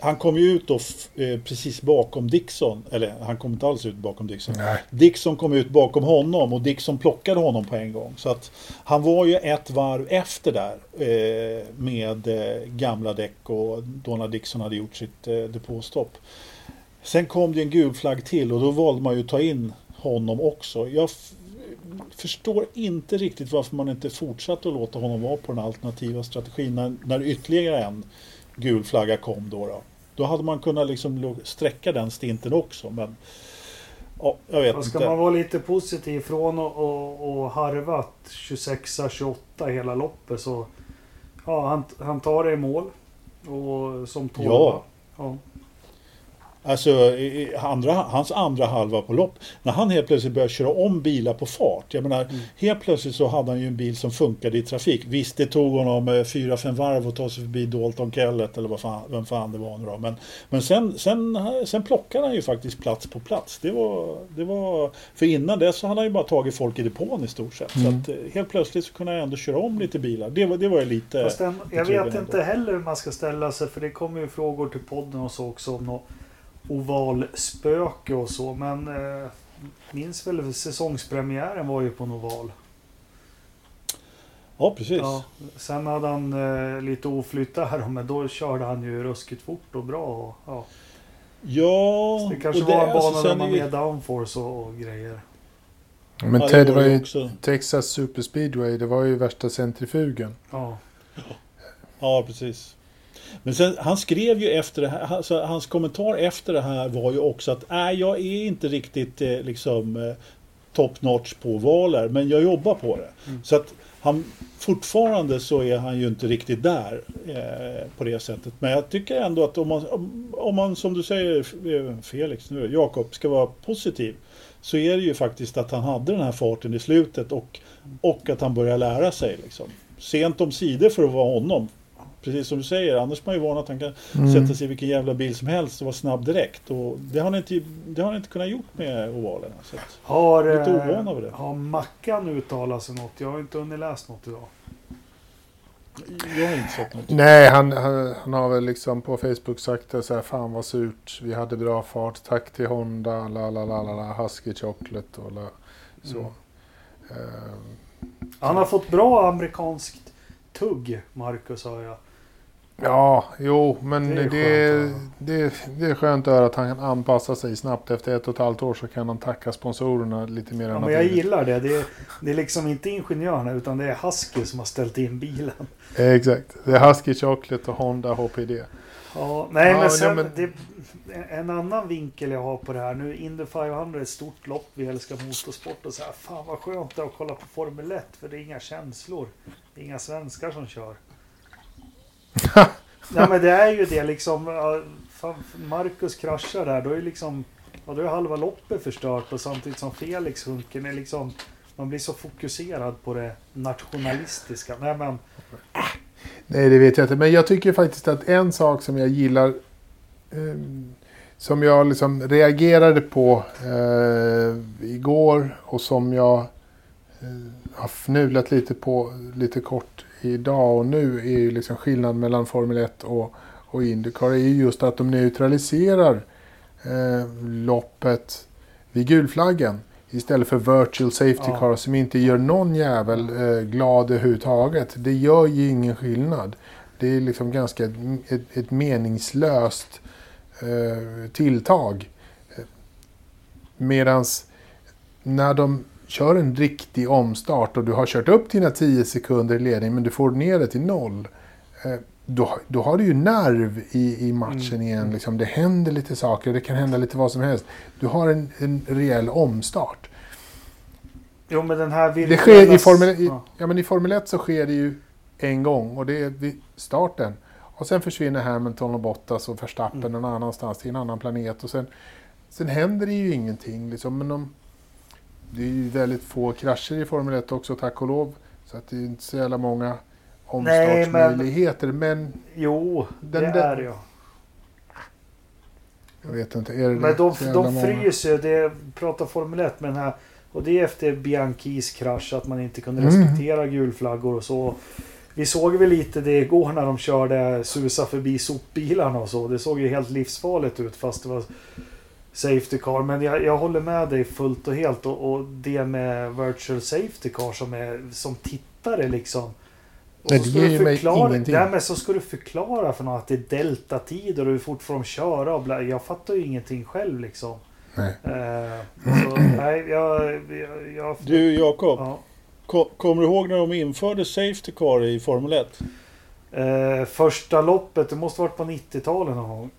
han kom ju ut då f- eh, precis bakom Dixon. Eller han kom inte alls ut bakom Dixon. Nej. Dixon kom ut bakom honom och Dixon plockade honom på en gång. Så att han var ju ett varv efter där eh, med eh, gamla däck och då när Dixon hade gjort sitt eh, depåstopp. Sen kom det en gul flagg till och då valde man ju att ta in honom också. Jag förstår inte riktigt varför man inte fortsatte att låta honom vara på den alternativa strategin när, när ytterligare en gul flagga kom då. Då, då hade man kunnat liksom sträcka den stinten också men ja, jag vet ska inte. man vara lite positiv från och, och, och harvat 26-28 hela loppet så ja, han, han tar det i mål. Och som tolva. Ja. ja. Alltså andra, hans andra halva på lopp. När han helt plötsligt började köra om bilar på fart. Jag menar, Mm. helt plötsligt så hade han ju en bil som funkade i trafik. Visst, det tog honom eh, fyra, fem varv att ta sig förbi Dalton Kellett eller vad fan, vem fan det var nu då. Men, men sen, sen, sen plockade han ju faktiskt plats på plats. Det var, det var, för innan dess så hade han ju bara tagit folk i depån i stort sett. Mm. Så att eh, helt plötsligt så kunde han ändå köra om lite bilar. Det var, det var ju lite... Den, jag vet inte ändå. heller hur man ska ställa sig för det kommer ju frågor till podden och så också om något ovalspöke och så. Men eh, minns väl säsongspremiären var ju på en oval. Ja, precis. Ja, sen hade han eh, lite oflytt där men då körde han ju ruskigt fort och bra. Och, ja. Ja, Så det kanske och var en alltså, bana sen där man med downforce och, och grejer. Men Ja, Ted, det var det ju också. Texas Superspeedway, det var ju värsta centrifugen. Ja. Ja, precis. Men sen, han skrev ju efter det här, alltså, hans kommentar efter det här var ju också att nej, jag är inte riktigt eh, liksom eh, top notch på valer, men jag jobbar på det. Mm. Så att han, fortfarande så är han ju inte riktigt där eh, på det sättet. Men jag tycker ändå att om man, om, om man som du säger, eh, Felix nu, Jakob, ska vara positiv. Så är det ju faktiskt att han hade den här farten i slutet och, och att han börjar lära sig. Liksom. Sent om sidor för att vara honom. Precis som du säger, annars är man ju van att han kan Mm. sätta sig i vilken jävla bil som helst och vara snabb direkt. Och det har han inte, det har han inte kunnat gjort med ovalerna. Så att, Har, Lite eh, ovan över det. har Mackan uttalat sig något? Jag har inte hunnit läst något idag. jag har inte sett något. Nej, han, han, han har väl liksom på Facebook sagt det så här, fan vad surt, vi hade bra fart, tack till Honda, la la la la, la Husky Chocolate och la, så. Mm. Ehm, Han har fått bra amerikanskt tugg, Marcus hör jag. Ja, jo, men Det det är skönt det, det, är skönt att höra att han kan anpassa sig snabbt. Efter ett och ett halvt år så kan han tacka sponsorerna lite mer Ja, än men jag gillar det. det är, det är liksom inte ingenjörerna utan det är Husky som har ställt in bilen. Exakt, det är Husky Chocolate och Honda HPD. Ja, nej Ja, men sen, ja, men- Det, en annan vinkel jag har på det här. Nu Indy 500 är ett stort lopp. Vi älskar motorsport och så här. Fan vad skönt det är att kolla på Formel 1. För det är inga känslor. Det är inga svenskar som kör. <laughs> Nej men det är ju det liksom. Marcus kraschar där. Då är liksom. Ja, då är halva loppet förstört. Och samtidigt som Felix sjunker. Är liksom, man blir så fokuserad på det nationalistiska. Nej men. Nej, det vet jag inte. Men jag tycker faktiskt att en sak som jag gillar ehm, som jag liksom reagerade på eh, igår och som jag eh, har fnulat lite på lite kort idag och nu är ju liksom skillnaden mellan Formel 1 och, och Indycar är ju just att de neutraliserar eh, loppet vid gulflaggen istället för virtual safety Ja. car som inte gör någon jävel eh, glad överhuvudtaget. Det gör ju ingen skillnad. Det är liksom ganska ett, ett meningslöst eh, tilltag. Medans när de kör en riktig omstart och du har kört upp dina 10 sekunder i ledning men du får ner det till noll. Eh, då, då har du ju nerv i, i matchen Mm. igen. Liksom. Det händer lite saker, det kan hända lite vad som helst. Du har en, en rejäl omstart. Jo men den här Det sker i virtuella- Formel, i, Ja. men i Formel 1 så sker det ju en gång och det är vid starten. Och sen försvinner Hamilton och Bottas och Verstappen Mm. någon annanstans till en annan planet. Och sen, sen händer det ju ingenting. Liksom. Men de, det är ju väldigt få krascher i Formel 1 också, tack och lov. Så att det är inte så jävla många. omstartsmöjligheter. Men Jo, Den det där- är ju. jag vet inte, är det Men de, så jävla de fryser det pratar Formel 1 med den här. Och det är efter Bianchis krasch att man inte kunde Mm. respektera gulflaggor och så. Vi såg väl lite det igår när de körde susa förbi sopbilarna och så. Det såg ju helt livsfarligt ut fast det var Safety car. Men jag, jag håller med dig fullt och helt. Och, och det med virtual safety car som är som tittare liksom. Och Nej, så det ger du ju mig förklara- ingenting. Därmed så ska du förklara för någon att det är deltatider och hur fort får de köra och bla. Jag fattar ju ingenting själv liksom. Nej. Eh, så, nej, jag... jag, jag Du Jakob, ja. ko- kommer du ihåg när de införde Safety Car i Formel 1? eh, första loppet, det måste varit på 90-talet någon gång.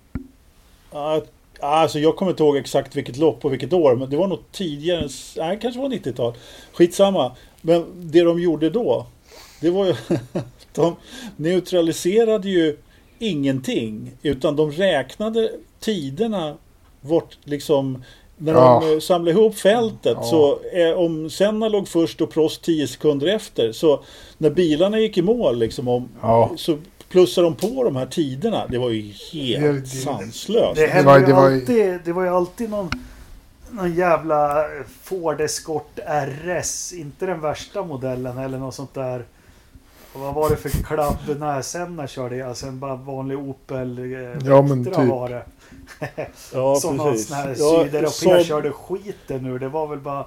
Ja, Alltså jag kommer inte ihåg exakt vilket lopp och vilket år, men det var nog tidigare. Nej, kanske var 90-tal. Skitsamma. Men det de gjorde då, det var ju... <laughs> de neutraliserade ju ingenting. Utan de räknade tiderna vart liksom... När Ja. de eh, samlade ihop fältet Ja. så eh, om Senna låg först och Prost 10 sekunder efter så när bilarna gick i mål liksom om, Ja. så plussade de på de här tiderna. Det var ju helt Det- det- sanslöst. Det, hände var- ju det var alltid, det var ju alltid någon, någon jävla Ford Escort RS. Inte den värsta modellen eller något sånt där. Och vad var det för klabb när Senna körde? i? Alltså en bara vanlig Opel eh, Ja, men Vectra typ. var det. Ja, <laughs> som någon precis. sån här Ja, sydeuropé Saab- körde skiten ur. Det var väl bara...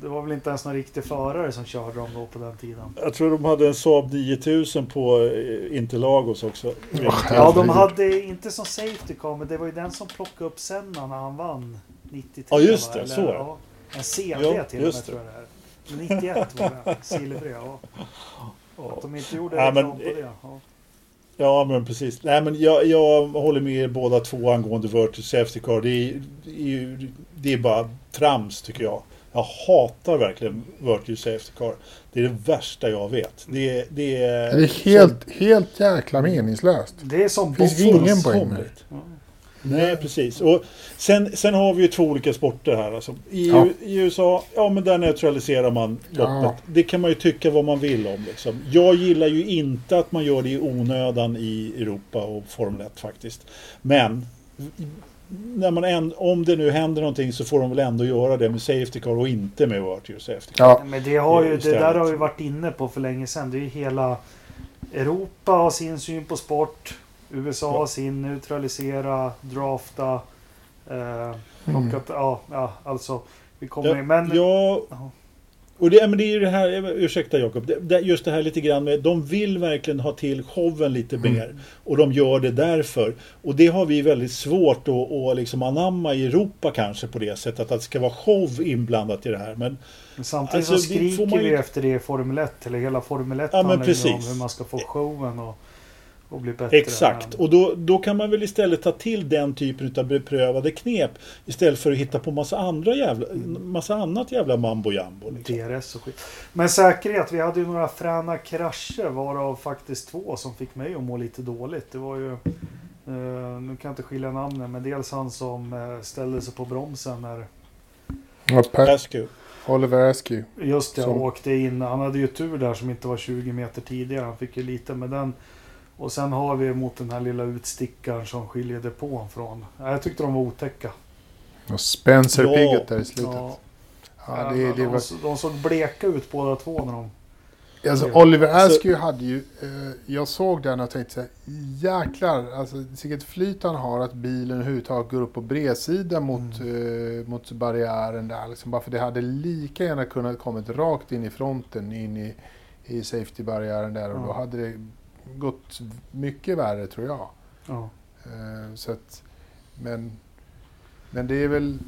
Det var väl inte ens någon riktig förare som körde dem då på den tiden. Jag tror de hade en Saab 9000 på eh, Interlagos också. Ja, de hade inte som Safety Car, men det var ju den som plockade upp Senna när han vann 93. Ja, just det, Eller, så det. Ja, en CD Ja, till och med just tror jag det är. Men 91 var det. Silvrig, ja. Att de inte gjorde Ja, men- reklam på det. Ja. Ja, men precis. Nej, men jag, jag håller med er båda två angående Virtual Safety Car. Det är, det är, ju- det är bara trams tycker jag. Jag hatar verkligen Virtual Safety Car. Det är det värsta jag vet. Det, är- det är... Det är helt, helt jäkla meningslöst. Det är som Finns boxning. ingen poäng med. Ja. Nej, precis. Och sen, sen har vi ju två olika sporter här. Alltså. I, Ja. I USA, ja men där neutraliserar man loppet. Ja. Det kan man ju tycka vad man vill om. Liksom. Jag gillar ju inte att man gör det i onödan i Europa och Formel 1 faktiskt. Men när man än, om det nu händer någonting så får de väl ändå göra det med Safety Car och inte med Virtual Safety Car. Ja, Men det, har ju, det där har vi varit inne på för länge sedan. Det är ju hela Europa har sin syn på sport. USA har sin neutralisera, drafta. Eh, Mm. ja, ja, alltså. Vi kommer Ja, in. Men ja, Ja. Och det, men det är ju det här, ursäkta Jakob, just det här lite grann med, de vill verkligen ha till showen lite Mm. mer. Och de gör det därför. Och det har vi väldigt svårt att, att liksom anamma i Europa kanske på det sättet, att det ska vara show inblandat i det här. Men samtidigt alltså, så skriker man ju- vi efter det i Formel 1. Eller hela Formel 1 Ja, men handlar om hur man ska få showen och, och bli bättre. exakt, och då, då kan man väl istället ta till den typen av beprövade knep istället för att hitta på massa andra jävla, massa annat jävla mambo jambo. Liksom. DRS och skit. Men säkerhet, vi hade ju några fräna krascher varav faktiskt två som fick mig att må lite dåligt. Det var ju, eh, nu kan jag inte skilja namnen, men dels han som eh, ställde sig på bromsen när ja. Oliver Askew. just det, Som- åkte in. Han hade ju tur där som inte var 20 meter tidigare. Han fick ju lite med den. Och sen har vi mot den här lilla utstickaren som skiljer depån från. Ja, Jag tyckte de var otäcka. Och Spencer Ja. Piggott där i slutet. Ja, Ja, det, det de, var, de såg bleka ut båda två när de... alltså, Oliver Så- Askew hade ju... Eh, jag såg den och tänkte så här, jäklar, alltså vilket flyt han har att bilen överhuvudtaget går upp på bredsidan mot, Mm. eh, mot barriären där. Liksom, bara för det hade lika gärna kunnat kommit rakt in i fronten, in i, i safety-barriären där. Och Ja. då hade det gått mycket värre tror jag. Ja. Eh, så att, men, men det är väl...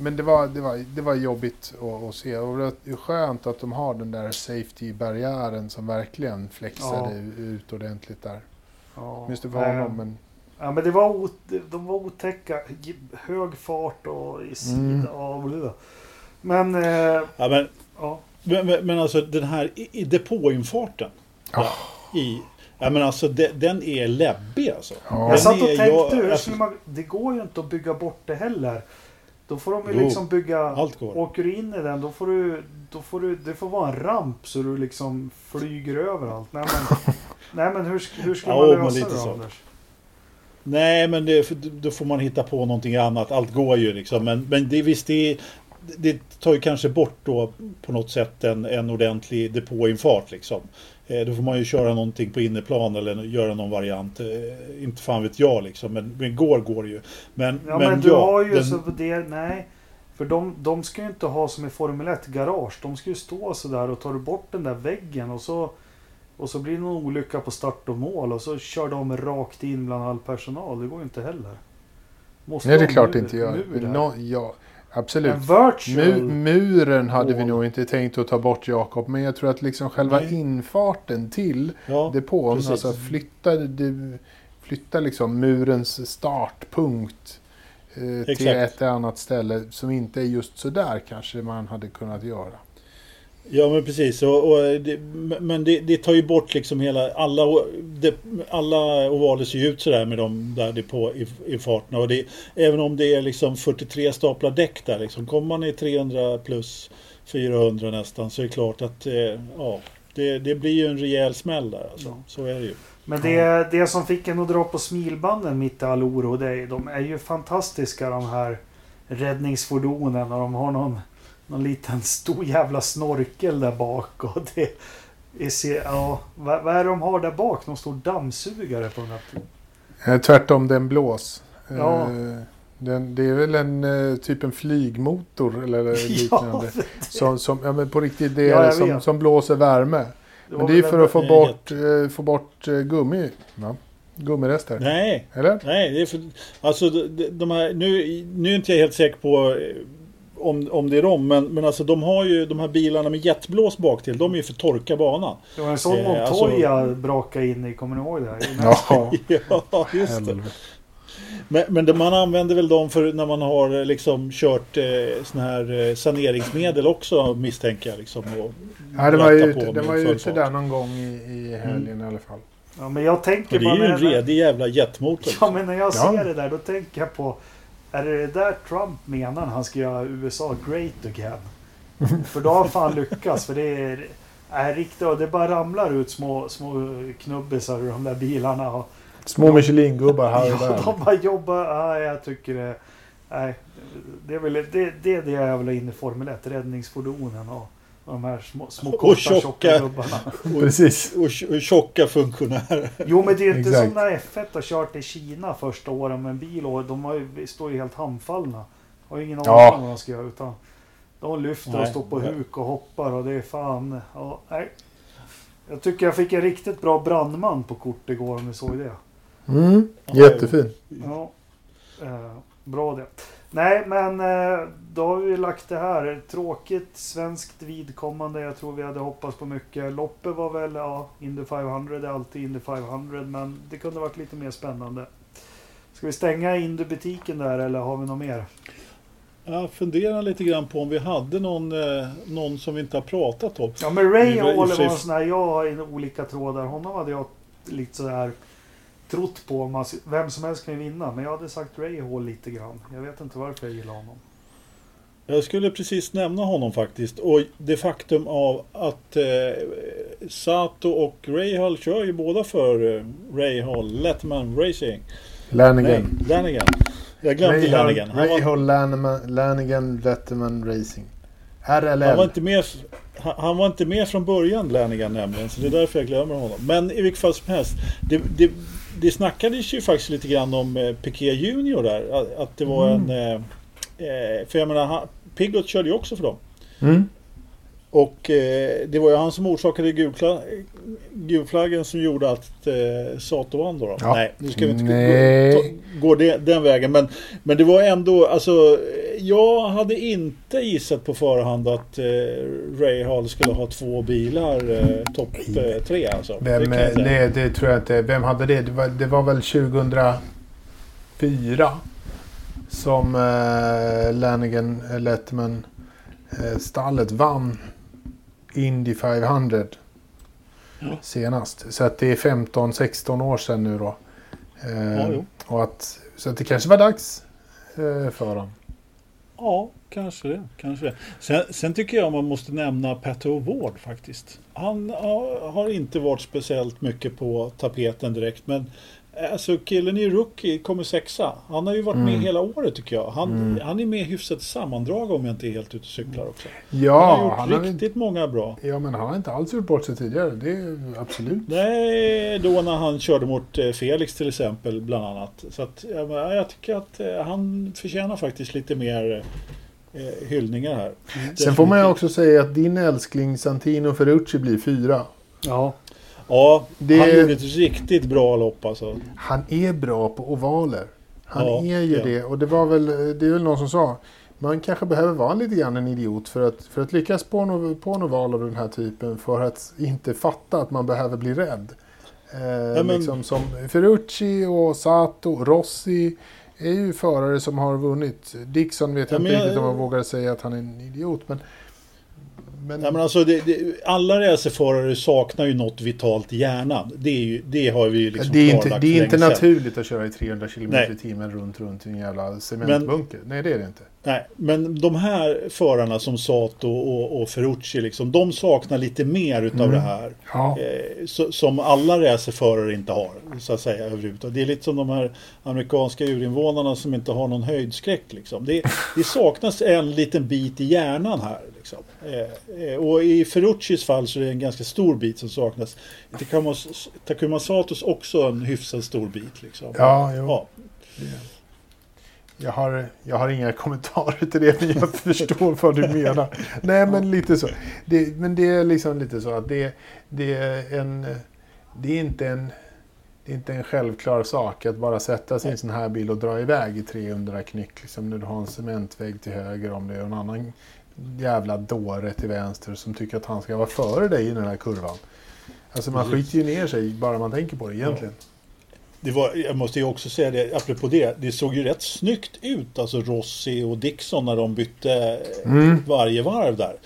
Men det var, det var, det var jobbigt att, att se. Och det är skönt att de har den där safety-barriären som verkligen flexade Ja. ut ordentligt där. Ja. Minns det för honom, men... Ja men det var de var otäcka. Hög fart och i sida. Mm. Ja, blö. Men eh, Ja, men, ja. men, men- men alltså den här depåinfarten. Ja. I, ja, men alltså de, den är läbbig alltså. Ja. Den Jag satt och är- tänkte, jag- hur alltså- skulle man, det går ju inte att bygga bort det heller. Då får de ju Jo, liksom bygga... Allt går. Åker du in i den då får du... Då får du det får vara en ramp så du liksom flyger överallt. Nej men, <laughs> nej, men hur, hur ska Ja, man lösa lite det så. Anders? Nej, men det, då får man hitta på någonting annat. Allt går ju liksom. Men, men det, visst, det, det tar ju kanske bort då på något sätt en, en ordentlig depåinfart liksom. Eh, då får man ju köra någonting på innerplan eller göra någon variant. Eh, inte fan vet jag liksom. Men, men går går det ju. Men, Ja men, du ja, har ju den- så det... Nej. För de, de ska ju inte ha som i Formel 1 garage. De ska ju stå sådär och tar du bort den där väggen och så... Och så blir det någon olycka på start och mål och så kör de rakt in bland all personal. Det går ju inte heller. Måste Nej, det är klart mur- inte där. No, ja, absolut. Virtual... Mu muren hade vi nog inte tänkt att ta bort Jakob, men jag tror att liksom själva Nej. infarten till ja, depån, precis. alltså flytta, flytta liksom murens startpunkt eh, till ett annat ställe som inte är just så där kanske man hade kunnat göra. Ja men precis. Och, och det, men det, det tar ju bort liksom hela... Alla, det, alla ovaler ser ju ut sådär med de där depå i, i farterna. Och det, även om det är liksom 43 staplar däck där liksom. Kommer man i 300 plus 400 nästan så är det klart att eh, ja, det, det blir ju en rejäl smäll där. Alltså. Ja. Så är det ju. Men det, det som fick en att dra på smilbanden mitt i all oro, det är, de är ju fantastiska de här räddningsfordonen. Och de har någon, någon liten stor jävla snorkel där bak. Och det, är, se- ja, vad, vad är det de har där bak? Någon stor dammsugare på den här. Eh, tvärtom, den blås. Eh, Ja. Den, det är väl en eh, typ en flygmotor eller <laughs> liknande. Ja, Som, som, ja, men på riktigt, det Ja, är jag som, som blåser värme. det Men det är för att få bort, eh, få bort eh, gummi. Va? Gummirester. Nej, Eller? nej. Det är för, alltså de, de här, nu, nu är inte jag helt säker på om, om det är dem. Men, men alltså de har ju de här bilarna med jetblås bak till. De är ju för torka banan. Det var en sån Eh, alltså- Montoya brakade in i, kommer ni ihåg det? Ja, <laughs> Ja, just det. Men, men det, man använder väl dem för när man har eh, liksom kört eh, såna här eh, saneringsmedel också misstänker jag. Liksom, och Ja, det var ju ute, med var ju ute där någon gång i, i helgen i alla fall. Ja, men jag tänker Och det är ju en redig jävla jetmotor. Ja men när jag Ja. ser det där då tänker jag på Är det det där Trump menar när han ska göra USA great again? för då har han fan lyckats för det är, är riktigt och det bara ramlar ut små, små knubbisar ur de där bilarna. Och, Små Michelin-gubbar här och ja, där. de bara jobbar. Ja, jag tycker det. Nej, det är väl det, det, är det jag vill ha in i Formel 1. Räddningsfordonen och de här små, små Och korta tjocka. tjocka gubbarna. Precis. Och, tj- och tjocka funktionärer. Jo men det är inte som när F1 har kört i Kina första åren med en bil och de har ju, står ju helt handfallna. Har ju ingen aning Ja. om vad de ska göra utan de lyfter och Nej. står på huk och hoppar och det är fan... Ja, nej. Jag tycker jag fick en riktigt bra brandman på kort igår om ni såg det. Mm, jättefin. Ja, eh, bra det. Nej men eh, då har vi lagt det här. Tråkigt svenskt vidkommande. Jag tror vi hade hoppats på mycket. Loppet var väl, ja, Indy 500 det är alltid Indy 500 men det kunde varit lite mer spännande. Ska vi stänga Indy-butiken där eller har vi något mer? Jag funderar lite grann på om vi hade någon, eh, någon som vi inte har pratat om. Ja men Ray Det var en sån här, jag har olika trådar. Honom hade jag lite sådär trott på. Man, vem som helst kan ju vinna. Men jag hade sagt Ray Hall lite grann. Jag vet inte varför jag gillar honom. Jag skulle precis nämna honom faktiskt. Och det faktum av att eh, Sato och Rahal kör ju båda för eh, Rahal Letman Racing. Nej, Lanigan. Jag glömde Lanigan. Han var, Rahal Lanigan, Lanigan Letterman Racing. RLL. han, var inte med, han, han var inte med från början Lanigan nämligen. Så det är därför jag glömmer honom. Men i vilket fall som helst. Det, det, det snackades ju faktiskt lite grann om eh, Piquet Junior där. Att, att det var Mm. en... Eh, eh, för jag menar, han, Piggot körde ju också för dem. Mm. Och eh, det var ju han som orsakade gulfla, gulflaggen som gjorde att eh, Sato vann då. då. Ja. Nej, nu ska vi inte Nej. gå, ta, gå det, den vägen. Men, men det var ändå, alltså jag hade inte gissat på förhand att eh, Ray Hall skulle ha två bilar eh, topp eh, tre alltså. Vem, det nej, det tror jag inte. Vem hade det? Det var, det var väl 2004 som eh, Lanigan eh, Letterman eh, stallet vann Indy 500 Ja. senast. Så att det är 15-16 år sedan nu då. Eh, Ja, och att, så att det kanske var dags eh, för honom. Ja, kanske det. Kanske det. Sen, sen tycker jag man måste nämna Petter Ward faktiskt. Han har inte varit speciellt mycket på tapeten direkt. Men alltså killen i Rookie kommer sexa. Han har ju varit med Mm. hela året tycker jag. Han, Mm. han är med i hyfsat sammandrag om jag inte är helt ute och cyklar också. han Ja, har gjort han har, riktigt inte, många bra. ja, men han har inte alls gjort bort sig tidigare. Det är absolut. Nej, då när han körde mot eh, Felix till exempel bland annat. Så att, ja, jag tycker att eh, han förtjänar faktiskt lite mer eh, hyllningar här. Sen får man ju också säga att din älskling Santino Ferrucci blir fyra. Ja. Ja, Det- han gjorde ett riktigt bra lopp alltså. Han är bra på ovaler. Han Ja, är ju ja. det. Och det var väl, det är väl någon som sa. Man kanske behöver vara lite grann en idiot för att, för att lyckas på en, på en oval av den här typen. För att inte fatta att man behöver bli rädd. Eh, men- liksom som Ferrucci och Sato, Rossi är ju förare som har vunnit. Dixon vet jag Ja, inte jag- riktigt om man vågar säga att han är en idiot. Men, men, Ja, men alltså, det, det, alla racerförare saknar ju något vitalt i hjärnan. Det, är ju, det har vi ju liksom det är inte, det är inte sedan. naturligt att köra i 300 km Nej. i timmen runt, runt i en jävla cementbunker. Nej, det är det inte. Nej, men de här förarna som Sato och, och Ferrucci, liksom, de saknar lite mer utav Mm. det här. Ja. Eh, så, som alla racerförare inte har, så att säga, överhuvudtaget. Det är lite som de här amerikanska urinvånarna som inte har någon höjdskräck. Liksom. Det, det saknas en liten bit i hjärnan här. Liksom. Eh, eh, och i Ferruccis fall så är det en ganska stor bit som saknas. I Takuma, Satos också en hyfsat stor bit. Liksom. Ja, jo. Ja. Jag har, jag har inga <laughs> kommentarer till det, men jag förstår vad du menar. Nej, men lite så. Det, men det är liksom lite så att det, det är en... Det är inte en... Det är inte en självklar sak att bara sätta sig i en sån här bil och dra iväg i 300 knyck. Liksom när du har en cementvägg till höger om det är en annan jävla dåre till vänster som tycker att han ska vara före dig i den här kurvan. Alltså man skiter ju ner sig bara man tänker på det egentligen. Det var, jag måste ju också säga det, apropå det, det såg ju rätt snyggt ut, alltså Rossi och Dixon när de bytte Mm. varje varv där.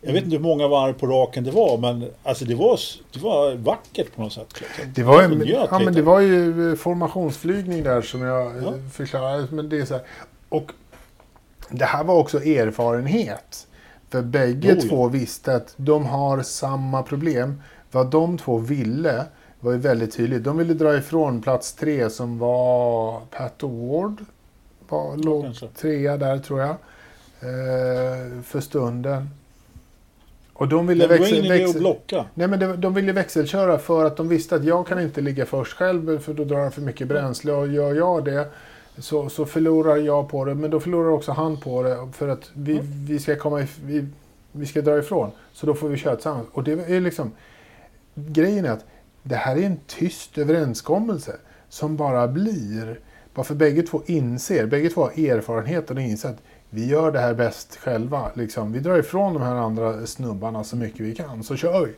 Jag vet inte hur många varv på raken det var, men alltså det var, det var vackert på något sätt. Liksom. Det var, ju, ja, men det var ju eh, formationsflygning där som jag Ja. ja. förklarade. Men det är så här. Och det här var också erfarenhet. För bägge ja. två visste att de har samma problem. Vad de två ville var ju väldigt tydligt. De ville dra ifrån plats tre som var Pat Ward. Var, låg kanske. trea där tror jag. Eh, för stunden. Och de ville det var växla, ingen idé att blocka. Nej, men de ville växelköra för att de visste att jag kan inte ligga först själv för då drar jag för mycket bränsle och gör jag det så, så förlorar jag på det men då förlorar också han på det för att vi, vi ska komma vi, vi ska dra ifrån. Så då får vi köra tillsammans. Och det är liksom grejen är att det här är en tyst överenskommelse som bara blir bara för bägge två inser, bägge två har erfarenheten och inser att vi gör det här bäst själva. Liksom. Vi drar ifrån de här andra snubbarna så mycket vi kan, så kör vi.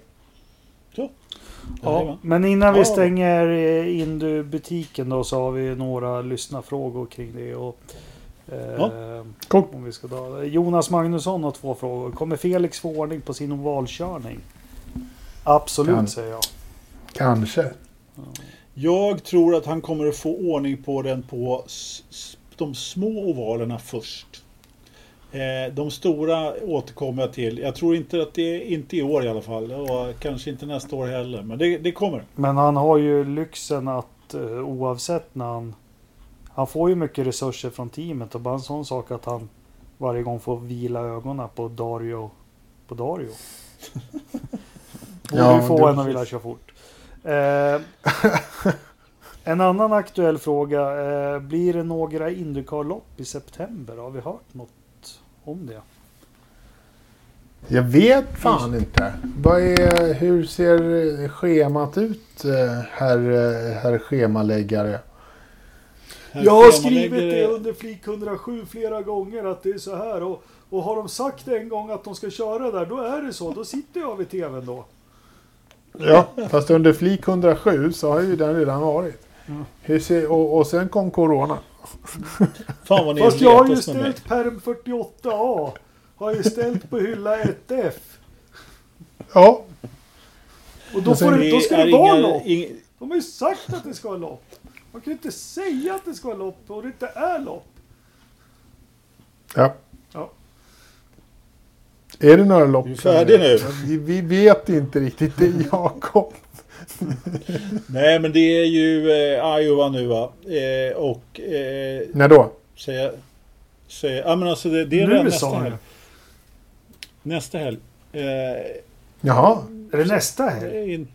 Så. Ja, men innan vi Ja. stänger eh, in du butiken då så har vi några lyssnarfrågor kring det. Och, eh, Cool. om vi ska ta. Jonas Magnusson har två frågor. Kommer Felix få ordning på sin ovalkörning? Absolut Kan. säger jag. Kanske. Jag tror att han kommer att få ordning på den på de små ovalerna först. Eh, De stora återkommer jag till. Jag tror inte att det är, inte i år i alla fall. Och kanske inte nästa år heller. Men det, det kommer. Men han har ju lyxen att eh, oavsett när han... Han får ju mycket resurser från teamet och bara en sån sak att han varje gång får vila ögonen på Dario. På Dario. <laughs> Borde Ja, ju få en att vilja köra fort. Eh, en annan aktuell fråga. Eh, blir det några Indycar-lopp i september? Har vi hört något om det? Jag vet fan inte. Vad är, hur ser schemat ut, eh, herr, eh, herr schemaläggare? Här Jag har schemalägger- skrivit det under flik 107 flera gånger att det är så här. Och, och har de sagt en gång att de ska köra där, då är det så. Då sitter jag vid tvn då. Ja, fast under flik 107 så har ju den redan varit. Mm. Hur ser, och, och sen kom Corona. Fan vad ni Fast jag har ju ställt perm 48A. Har ju ställt på hylla 1F. Ja, Och då, får det, då ska är det vara inga- lopp. ing- De har ju sagt att det ska vara lopp. Man kan ju inte säga att det ska vara lopp och det inte är lopp. ja. Är det några lopp? Är du färdig nu? Vi, vi vet inte riktigt. Det är Jakob. <laughs> Nej, men det är ju eh, Iowa nu va. Eh, och... Eh, När då? säga, säga, ja men alltså det, det är Nu nästa helg. Nästa helg. Eh, Jaha. Är det nästa helg? in,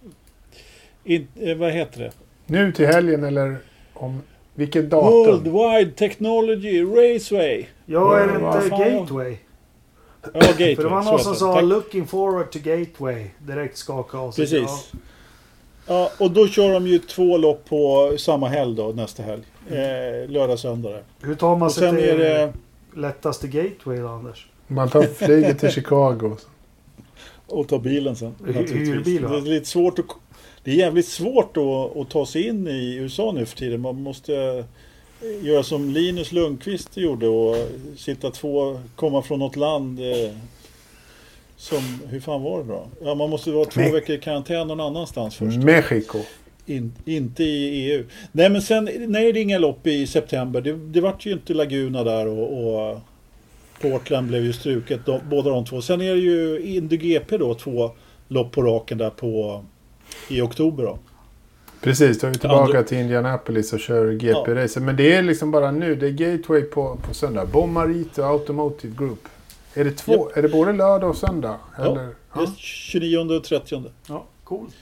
in, eh, vad heter det? Nu till helgen eller om vilket datum? Worldwide Technology Raceway. Ja, är det inte? Gateway? Ja, Gateway. För det var någon som sa. 'Looking forward to Gateway' direkt skaka av sig. Precis. Ja, och då kör de ju två lopp på samma helg då, nästa helg. Eh, lördag, söndag. där. Ja. Hur tar man Och sig sen till är det... lättaste Gateway då, Anders? Man tar flyget till Chicago. <laughs> Och ta bilen sen. Hyrbil? Det är lite svårt att... Det är jävligt svårt att, att ta sig in i USA nu för tiden. Man måste eh, göra som Linus Lundqvist gjorde och sitta två, komma från något land eh, som, hur fan var det då? Ja, man måste vara två veckor i karantän någon annanstans först. Mexiko. In, inte i EU. Nej men sen, nej det inga lopp i september. Det, det vart ju inte Laguna där och, och Portland blev ju struket, de, båda de två. Sen är det ju Indy GP då, två lopp på raken där på i oktober då. Precis, då är vi tillbaka Andra- till Indianapolis och kör GP-racer. Men det är liksom bara nu. Det är Gateway på, på söndag. Bomarito Automotive Group. Är det två? Är det både lördag och söndag? Ja, Eller? Är 29 och 30. Ja, coolt.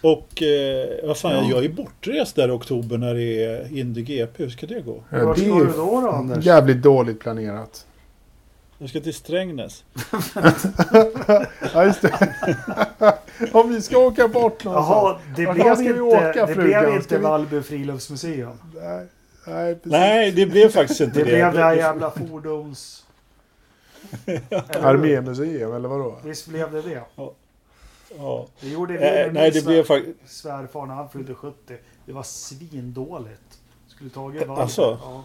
Och eh, vad fan, Ja. jag är bortrest där i oktober när det är Indy GP. Hur ska det gå? Ja, det ska du är då då, Anders? jävligt dåligt planerat. Jag ska till Strängnäs. <laughs> Ja, just det. <laughs> Om vi ska åka bort någonstans. Jaha, det blev inte, åka, det blev inte vi- Vallby friluftsmuseum. Nej, nej. Nej, det blev faktiskt inte Det det. blev det här jävla fordons... <laughs> Armémuseum eller vadå? Visst blev det det? Ja. Det gjorde vi Eh, med nej, det blev faktiskt... svärfar när han fyllde 70. Det var svindåligt. Skulle tagit Vallby. Alltså? Ja.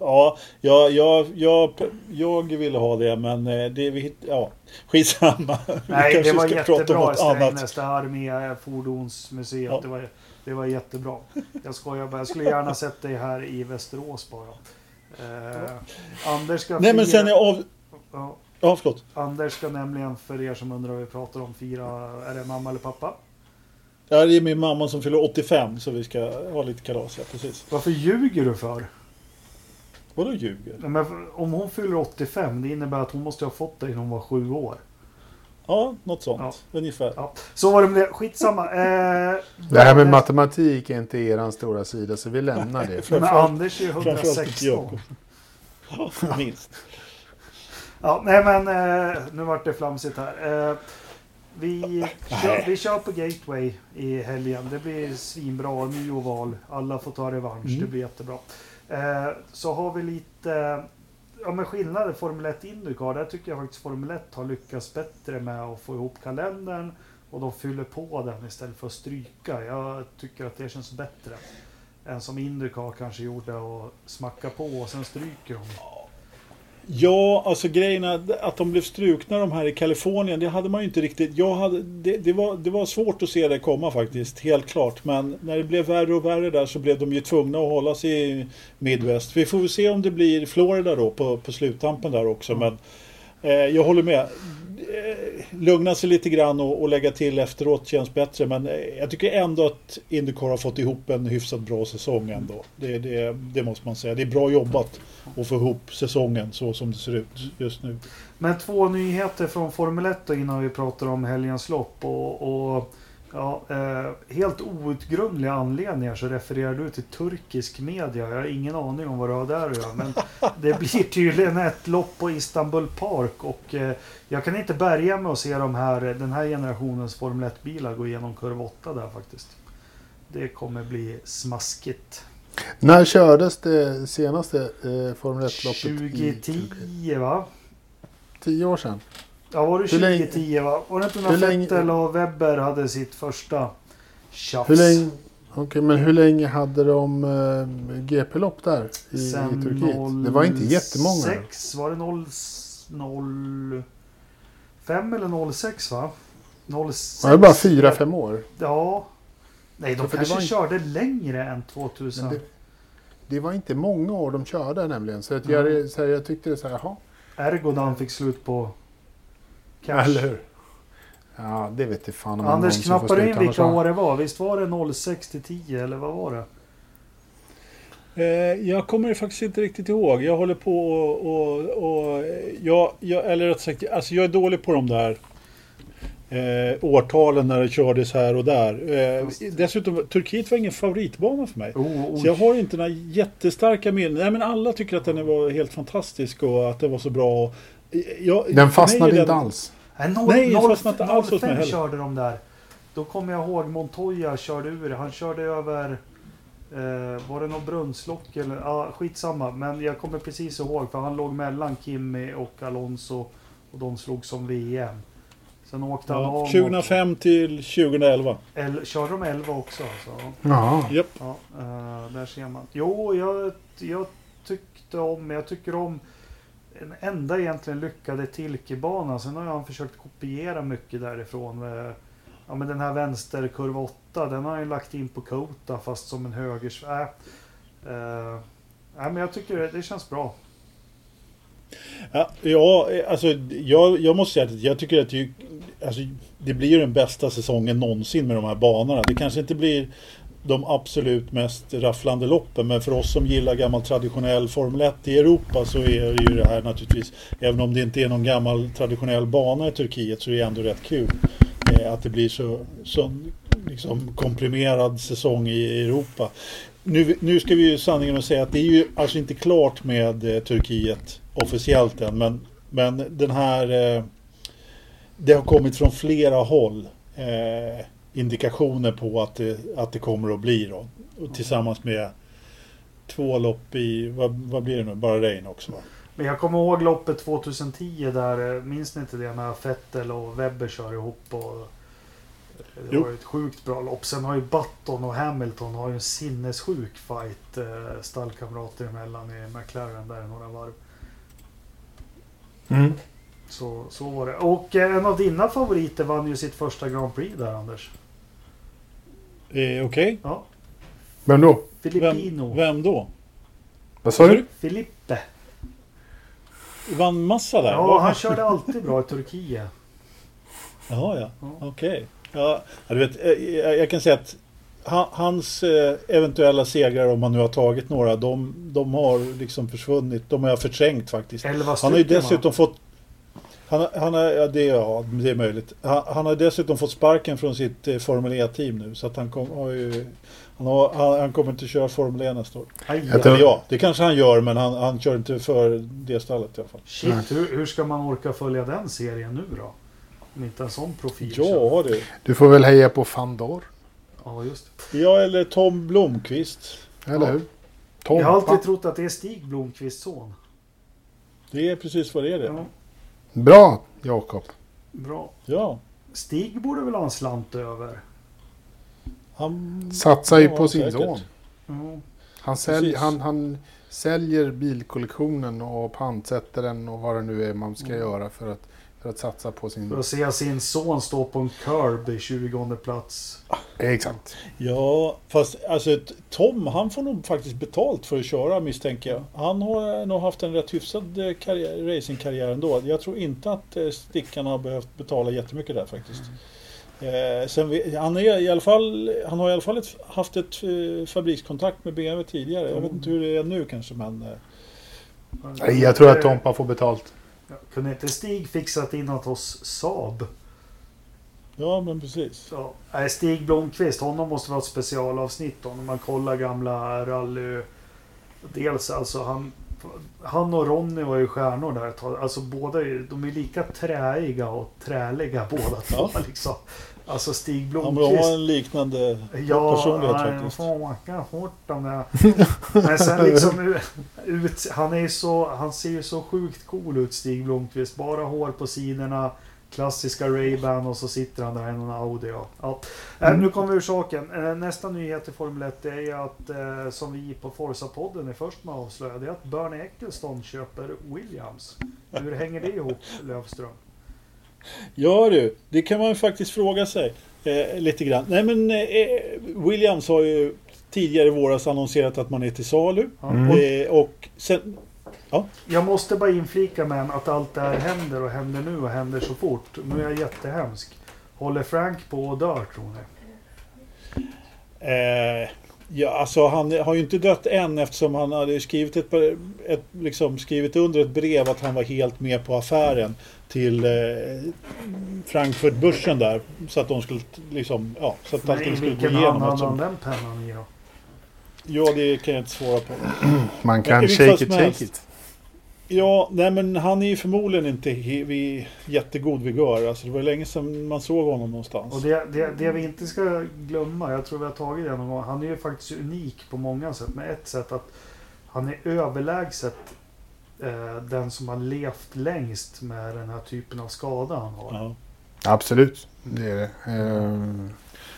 Ja, jag, jag, jag, jag ville ha det men eh, det vi ja, skitsamma. <laughs> Vi Nej, det kanske var jättebra. Strängnäs. Det här med fordonsmuseet. Ja. Det, var, det var jättebra. Jag skojar bara. Jag skulle gärna sett dig här i Västerås bara. Eh, Anders ska Nej men sen är av... ja, Ja, förlåt. Anders ska nämligen, för er som undrar vad vi pratar om, fira... Är det mamma eller pappa? Ja, det är min mamma som fyller 85 så vi ska ha lite kalas, ja precis. Varför ljuger du för? Vadå ljuger? Ja, Men om hon fyller 85, det innebär att hon måste ha fått dig när hon var sju år. Ja, något sånt. Ungefär. Ja. Så var det med det. Skitsamma. Eh, <laughs> Det här med matematik är inte er stora sida så vi lämnar det. <laughs> Men Anders är ju Framförallt inte 116. Jakob. Ja, <laughs> minst. Ja, nej men eh, nu vart det flamsigt här. Eh, vi, kör, vi kör på Gateway i helgen. Det blir svinbra. Ny oval. Alla får ta revansch. Mm. Det blir jättebra. Eh, så har vi lite ja, men skillnaden Formel 1 Indycar. Där tycker jag faktiskt Formel 1 har lyckats bättre med att få ihop kalendern. Och de fyller på den istället för att stryka. Jag tycker att det känns bättre. Än som Indycar kanske gjorde och smacka på och sen stryker de. Ja, alltså grejen är att de blev strukna de här i Kalifornien, det hade man ju inte riktigt. Jag hade, det, det, var, det var svårt att se det komma faktiskt, helt klart. Men när det blev värre och värre där så blev de ju tvungna att hålla sig i Midwest. Vi får väl se om det blir Florida då på, på sluttampen där också. Men eh, jag håller med. Eh, lugna sig lite grann och, och lägga till efteråt känns bättre. Men eh, jag tycker ändå att Indycar har fått ihop en hyfsat bra säsong ändå. Det, det, det måste man säga. Det är bra jobbat att få ihop säsongen så som det ser ut just nu. Men två nyheter från Formel 1 då innan vi pratar om helgens lopp. Och, och ja, eh, helt outgrundliga anledningar så refererar du till turkisk media. Jag har ingen aning om vad du har där att göra. Men det blir tydligen ett lopp på Istanbul Park. Och eh, jag kan inte bärga mig att se de här, den här generationens Formel 1-bilar gå igenom kurva 8 där faktiskt. Det kommer bli smaskigt. När kördes det senaste eh, Formel 1-loppet? i 2010 va? Tio år sedan. Ja, var det Hur länge- 2010 va? Var det inte när Vettel och Webber hade sitt första tjafs? Hur länge, okej, men hur länge hade de eh, GP-lopp där i, i Turkiet? Det var inte jättemånga. 06, var det 0, 05 eller 06 va? 06. Det var bara fyra, fem år. Ja. Nej, de det kanske inte- körde längre än 2000. Men det, det var inte många år de körde nämligen. Så, att jag, så här, jag tyckte det så här, jaha. Ergo fick slut på cash. Eller hur? Ja, det vet jag fan om Anders får knappade in vilka år det var. Visst var det 06 till 10 eller vad var det? Eh, jag kommer faktiskt inte riktigt ihåg. Jag håller på och... och, och jag, jag, eller rätt sagt, alltså jag är dålig på de där eh, årtalen när det kördes här och där. Eh, dessutom, Turkiet var ingen favoritbana för mig. Oh, Så jag har inte några jättestarka minnen. Nej, men alla tycker att den var helt fantastisk och att det var så bra. Jag, Den fastnade inte den- alls. Nej, noll, Nej, det noll, fastnade inte alls hos mig 05 heller. körde de där. Då kommer jag ihåg Montoya körde ur. Han körde över... Eh, var det någon brunnslock eller? Ah, skitsamma. Men jag kommer precis ihåg för han låg mellan Kimi och Alonso. Och de slog som VM. Sen åkte han Ja, av. mot- 2005 till 2011. El, körde de 11 också? Så. Ja. Ja, eh, där ser man. Jo, jag, jag tyckte om, jag tycker om en enda egentligen lyckade Tilkebanan. Sen har han försökt kopiera mycket därifrån. Med, Ja, men den här vänsterkurva 8, den har han ju lagt in på Kota fast som en högers... Äh, eh, äh, men jag tycker det, det känns bra. Ja, ja alltså jag, jag måste säga att jag tycker att det, alltså, det blir ju den bästa säsongen någonsin med de här banorna. Det kanske inte blir de absolut mest rafflande loppen men för oss som gillar gammal traditionell Formel 1 i Europa så är det ju det här naturligtvis även om det inte är någon gammal traditionell bana i Turkiet så är det ändå rätt kul eh, att det blir så, så liksom komprimerad säsong i Europa. Nu, nu ska vi ju sanningen och säga att det är ju alltså inte klart med eh, Turkiet officiellt än men, men den här eh, det har kommit från flera håll eh, indikationer på att det, att det kommer att bli då. Och tillsammans med två lopp i, vad, vad blir det nu, bara Rein också va? Men jag kommer ihåg loppet 2010 där, eh, minns ni inte det? När Vettel och Webber kör ihop. Och, eh, det Jo. var ju ett sjukt bra lopp. Sen har ju Button och Hamilton har ju en sinnessjuk fight eh, stallkamrater emellan i McLaren där några varv. Mm. Så, så var det. Och en av dina favoriter vann ju sitt första Grand Prix där Anders. Eh, Okej, Ja. Vem då? Filippino. vem, vem då? Vad sa du? Filippe. Vann massa där? Ja, Va? han körde alltid bra i Turkiet. Jaha, ja. Ja. Okej. Ja, ja, du vet, eh, jag, jag kan säga att ha- hans eh, eventuella segrar, om han nu har tagit några, de, de har liksom försvunnit. De har jag förträngt faktiskt. Elva Han har ju stycken, va? dessutom fått... Han, har- han har, ja, det, ja, det är möjligt. Han, han har dessutom fått sparken från sitt eh, Formel E-team nu. Så att han, kom, har ju, han, har, han, han kommer inte köra Formel E nästa år. Aj, tror- ja, det kanske han gör men han, han kör inte för det stallet i alla fall. Shit, hur, hur ska man orka följa den serien nu då? Om inte en sån profil. Ja du. Du får väl heja på Fandor. Ja, just det. Ja eller Tom Blomqvist. Eller Ja. hur? Tompa. Jag har alltid trott att det är Stig Blomqvists son. Det är precis vad det är det. Ja, Bra Jakob. bra. Ja. Stig borde väl ha en slant över? Han... Satsa ju på sin säkert. son. Ja. Han, sälj, han, han säljer bilkollektionen och pantsätter den och vad det nu är man ska Mm. göra för att, för att satsa på sin... För att se sin son stå på en curb i 20 plats. Exakt. Ja, fast alltså Tom han får nog faktiskt betalt för att köra misstänker jag. Han har nog haft en rätt hyfsad eh, karriär, racingkarriär ändå. Jag tror inte att eh, Stickan har behövt betala jättemycket där faktiskt. Eh, sen, vi- han, är i alla fall, han har i alla fall ett, haft ett eh, fabrikskontakt med BMW tidigare. Jag vet inte hur det är nu kanske men... Eh, Nej, jag tror att Tompa får betalt. Ja, Kunde inte Stig fixat in något hos Saab? ja men precis. Ja. Nej, Stig Blomqvist, honom måste vara ett specialavsnitt när man kollar gamla rally. Dels alltså han, han och Ronny var ju stjärnor där ett tag. Alltså båda de är lika träiga och träliga båda två liksom. Alltså Stig Han Blomqvist. har en liknande Ja, personlighet nej, faktiskt. får åka fort de där. Men sen liksom <laughs> ut, han är så, han ser ju så sjukt cool ut Stig Blomqvist. Bara hår på sidorna, klassiska Ray-Ban och så sitter han där i någon Audi. Ja. Ja. Äh, nu kommer vi ur saken. Eh, Nästa nyhet i Formel 1 är ju att, eh, som vi på Forza-podden är först med att avslöja, det är att Bernie Ecclestone köper Williams. Hur hänger det ihop, Löfström? Ja du, det kan man faktiskt fråga sig eh, lite grann. Nej men eh, Williams har ju tidigare i våras annonserat att man är till salu. Mm. Eh, och sen Ja. Jag måste bara inflika med att allt det här händer och händer nu och händer så fort. Nu är jag jättehemsk. Håller Frank på att dö tror ni? Eh, ja, alltså han har ju inte dött än eftersom han hade skrivit, ett, ett, liksom, skrivit under ett brev att han var helt med på affären till eh, Frankfurtbörsen där. Så att de skulle liksom, ja, så att Men allting skulle gå vilken igenom. han som, den pennan i då? ja, det kan jag inte svara på. <clears throat> Man kan vilket shake it, shake it. Ja, nej men han är ju förmodligen inte vid jättegod vigör. Alltså det var länge sedan man såg honom någonstans. Och det, det, det vi inte ska glömma, jag tror vi har tagit det någon gång. Han är ju faktiskt unik på många sätt. Med ett sätt att han är överlägset den som har levt längst med den här typen av skada han har. Ja, Absolut, det är det. Ehm,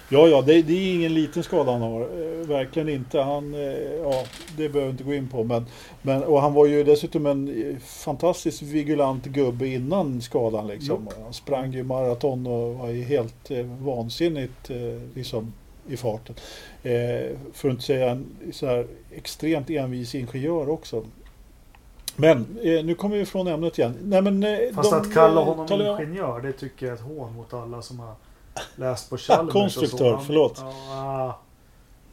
ja, ja det, det är ingen liten skada han har. Eh, verkligen inte. Han, eh, ja, det behöver vi inte gå in på. Men, men, och han var ju dessutom en eh, fantastiskt vigilant gubbe innan skadan. Liksom. Han sprang ju maraton och var ju helt eh, vansinnigt eh, liksom, i farten. Eh, för att inte säga en så här, extremt envis ingenjör också. Men eh, nu kommer vi ifrån ämnet igen. Nej, men, eh, Fast de, att kalla eh, honom talar- ingenjör, det tycker jag är ett hån mot alla som har läst på Chalmers. konstruktör, Han- förlåt. Ja,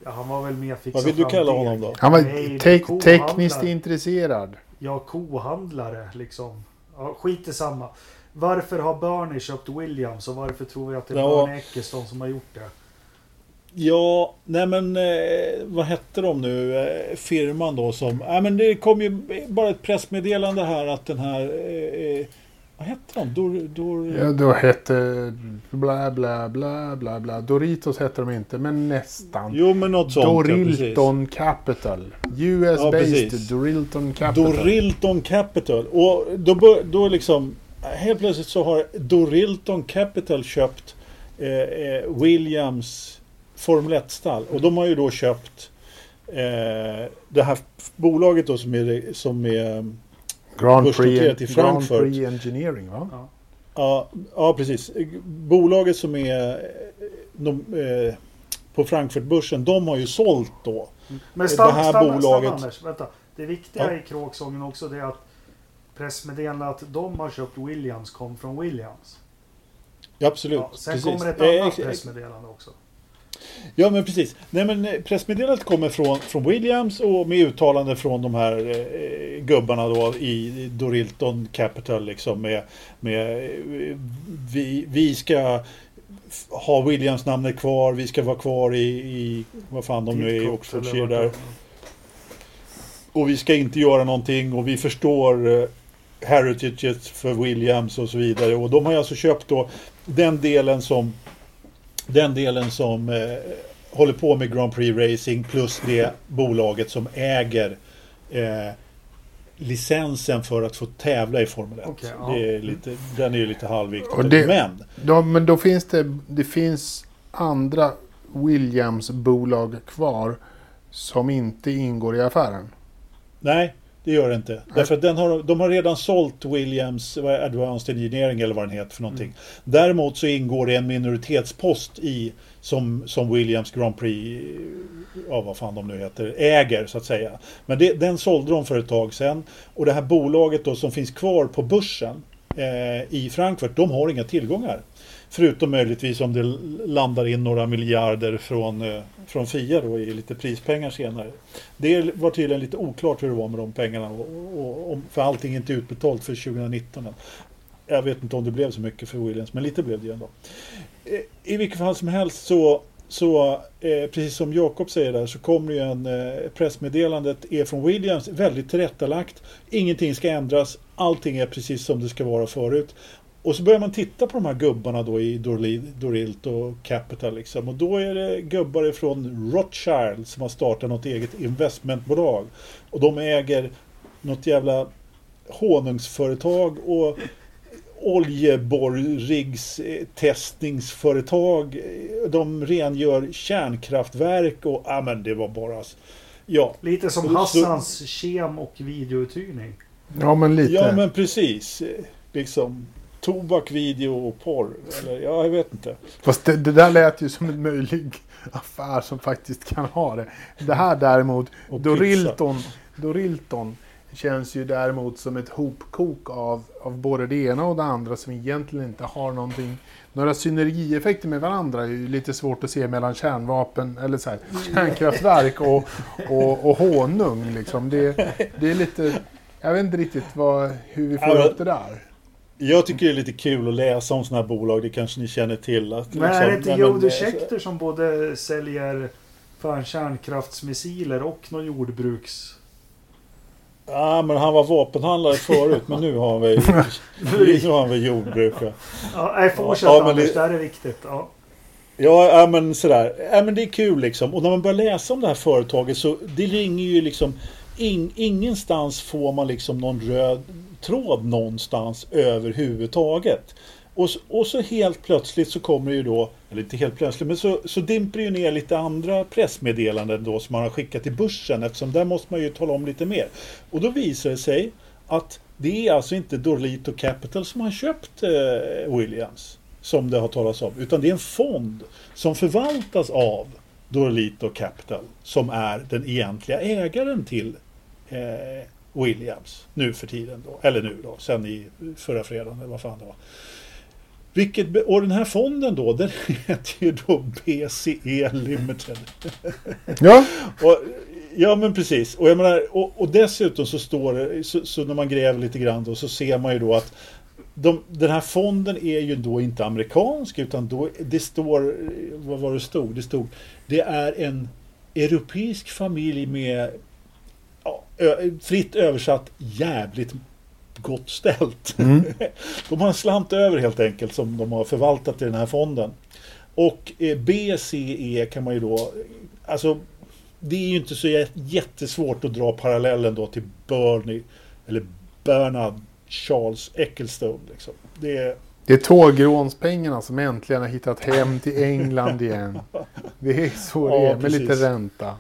ja, han var väl mer fixa Vad vill du kalla deg. honom då? han var Nej, te- tekniskt intresserad. Ja, kohandlare liksom. Ja, skit i samma. Varför har Bernie köpt Williams och varför tror vi att det är Ja. Bernie Eccleston som har gjort det? Ja, nej men eh, vad hette de nu? Eh, firman då som... Nej men det kom ju bara ett pressmeddelande här att den här... Eh, eh, vad hette de? Dor, Dor, Ja, då hette bla bla bla bla bla. Doritos hette de inte, men nästan. Jo men något sånt. ja. Dorilton Capital. US Ja. Dorilton Capital. Dorilton Capital. Och då, då liksom... Helt plötsligt så har Dorilton Capital köpt eh, eh, Williams Formel 1-stall. Och de har ju då köpt eh, det här bolaget då som är, som är Grand börsnoterat Prix, i Grand Frankfurt. Prix Engineering va? Ja. Ja, ja, precis. Bolaget som är eh, de, eh, på Frankfurtbörsen, de har ju sålt då. Men Det stanna, här stanna, bolaget- stanna Anders, vänta. Det viktiga Ja. i kråksången också det är att pressmeddelandet att de har köpt Williams kom från Williams. Ja, absolut. Ja, sen precis. kommer ett Eh, annat ex- pressmeddelande också. Ja, men precis. Nej, men eh, pressmeddelandet kommer från, från Williams och med uttalande från de här eh, gubbarna då i Dorilton Capital liksom med, med eh, vi, vi ska ha Williams namnet kvar, vi ska vara kvar i, i vad fan de nu är i Oxfordshire där. Och vi ska inte göra någonting och vi förstår eh, heritaget för Williams och så vidare. Och de har alltså köpt då den delen som den delen som eh, håller på med Grand Prix Racing plus det bolaget som äger eh, licensen för att få tävla i Formel 1. Okej, ja. det är lite, den är ju lite halvviktig. Det- Men Då, men då finns det, det finns andra Williams-bolag kvar som inte ingår i affären. Nej, det gör det inte. Därför att den har, de har redan sålt Williams Advanced Engineering eller vad den heter för någonting. Däremot så ingår det en minoritetspost i som, som Williams Grand Prix, ja vad fan de nu heter, äger så att säga. Men det, den sålde de för ett tag sedan. Och det här bolaget då som finns kvar på börsen eh, i Frankfurt, de har inga tillgångar. Förutom möjligtvis om det landar in några miljarder från, eh, från Fia då i lite prispengar senare. Det var tydligen lite oklart hur det var med de pengarna. Och, och, och, för allting är inte utbetalt för 2019 än. Jag vet inte om det blev så mycket för Williams, men lite blev det ju ändå. Eh, I vilket fall som helst så, så eh, precis som Jakob säger där, så kommer ju en eh, pressmeddelandet är från Williams, väldigt tillrättalagt. Ingenting ska ändras, allting är precis som det ska vara förut. Och så börjar man titta på de här gubbarna då i Dorilt och Capital liksom. Och då är det gubbar ifrån Rothschild som har startat något eget investmentbolag. Och de äger något jävla honungsföretag och oljeborriggs eh, testningsföretag. De rengör kärnkraftverk och ja men det var bara... Ja, Lite som Hassans kem och videouthyrning. Ja, men lite. ja men precis. Liksom tobak, video och porr. Eller ja, jag vet inte. Fast det, det där lät ju som en möjlig affär som faktiskt kan ha det. Det här däremot, Dorilton, Dorilton känns ju däremot som ett hopkok av, av både det ena och det andra som egentligen inte har någonting några synergieffekter med varandra är ju lite svårt att se mellan kärnvapen eller så här, kärnkraftverk och, och, och honung. Liksom. Det, det är lite... Jag vet inte riktigt vad, hur vi får Ja, upp det där. Jag tycker det är lite kul att läsa om sådana här bolag. Det kanske ni känner till. Att, Men är det liksom- inte Jody Scheckter som både säljer fan kärnkraftsmissiler och någon jordbruks... Ja, men han var vapenhandlare förut. men nu har han väl, <laughs> nu har han väl jordbrukare. Ja, nej, fortsätt Ja, Anders, det- det här är viktigt. Ja. Ja, ja men sådär. Ja, men det är kul liksom. Och när man börjar läsa om det här företaget så det ringer ju liksom in, ingenstans får man liksom någon röd tråd någonstans överhuvudtaget. Och, så, och så helt plötsligt så kommer ju då, eller inte helt plötsligt, men så, så dimper det ju ner lite andra pressmeddelanden då som man har skickat till börsen eftersom där måste man ju tala om lite mer. Och då visar det sig att det är alltså inte Dorlito Capital som har köpt eh, Williams som det har talats om. Utan det är en fond som förvaltas av Dorlito Capital som är den egentliga ägaren till eh, Williams nu för tiden då. Eller nu då, sen i förra fredagen eller vad fan det var. Vilket, och den här fonden då, den <laughs> heter ju då BCE Limited. Ja, <laughs> Och, ja men precis. Och, jag menar, och, och dessutom så står det, så, så när man gräver lite grann då så ser man ju då att de, den här fonden är ju då inte amerikansk utan då, det står, vad var det stod? Det stod, det är en europeisk familj med ja, fritt översatt jävligt gott ställt. <laughs> De har en slant över helt enkelt som de har förvaltat i den här fonden. Och eh, BCE kan man ju då, alltså det är ju inte så jä- jättesvårt att dra parallellen då till Bernie eller Bernard Charles Ecclestone. Liksom. Det är, det är tågrånspengarna som äntligen har hittat hem till England igen. <laughs> Det är så det Ja, är, med precis. lite ränta.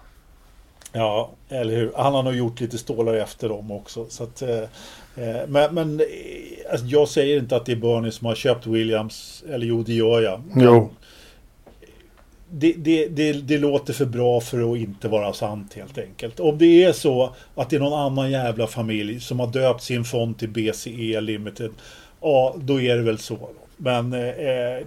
Ja, eller hur? Han har nog gjort lite stålar efter dem också. Så att, eh, eh, men men eh, alltså, jag säger inte att det är Bernie som har köpt Williams, eller jo det gör jag. Jo. det, det, det, det låter för bra för att inte vara sant helt enkelt. Om det är så att det är någon annan jävla familj som har döpt sin fond till BCE Limited. Ja, då är det väl så. Men eh,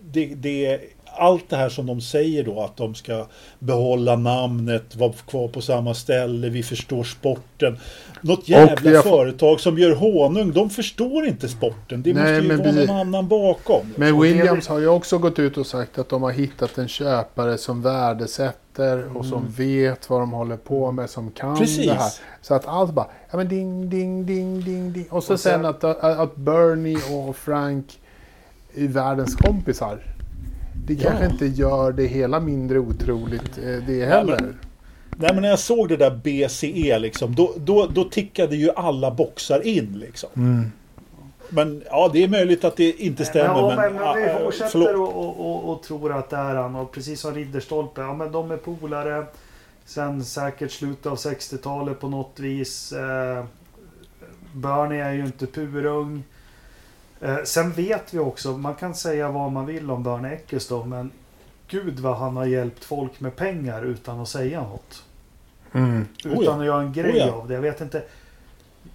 det, det, allt det här som de säger då att de ska behålla namnet, vara kvar på samma ställe, vi förstår sporten. Något jävla fått- företag som gör honung, de förstår inte sporten. Det Nej, måste ju vara precis. någon annan bakom. Men Williams har ju också gått ut och sagt att de har hittat en köpare som värdesätter och som vet vad de håller på med, som kan Precis. det här. Så att allt bara, ja men ding, ding, ding, ding, ding. Och så Och sen- sen att, att Bernie och Frank är världens kompisar. Det Ja. kanske inte gör det hela mindre otroligt eh, det heller. Nej men när jag såg det där BCE liksom, då, då, då tickade ju alla boxar in liksom. Mm. Men ja, det är möjligt att det inte stämmer. ja, men, men, men vi eh, fortsätter och, och, och tror att det är han. Och precis som Ridderstolpe, ja men de är polare. Sen säkert slutet av 60-talet på något vis. Eh, Bernie är ju inte purung. Eh, sen vet vi också, man kan säga vad man vill om Bernie Ecclestone, men gud vad han har hjälpt folk med pengar utan att säga något. Mm. Utan Oh ja. att göra en grej Oh ja. av det. Jag vet inte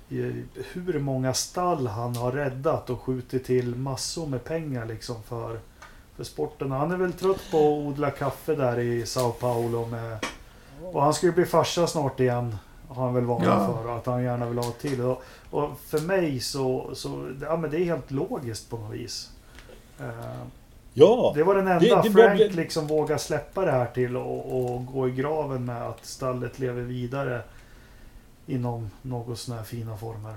eh, hur många stall han har räddat och skjutit till massor med pengar liksom för, för sporten. Han är väl trött på att odla kaffe där i Sao Paulo. Med, och han ska ju bli farsa snart igen. Har han väl varnat Ja. för. Att han gärna vill ha till. Och, och för mig så, så ja, men det är helt logiskt på något vis. Eh, Ja, det var den enda Det- det Frank blir- liksom vågar släppa det här till och, och gå i graven med att stallet lever vidare inom något sådana här fina former.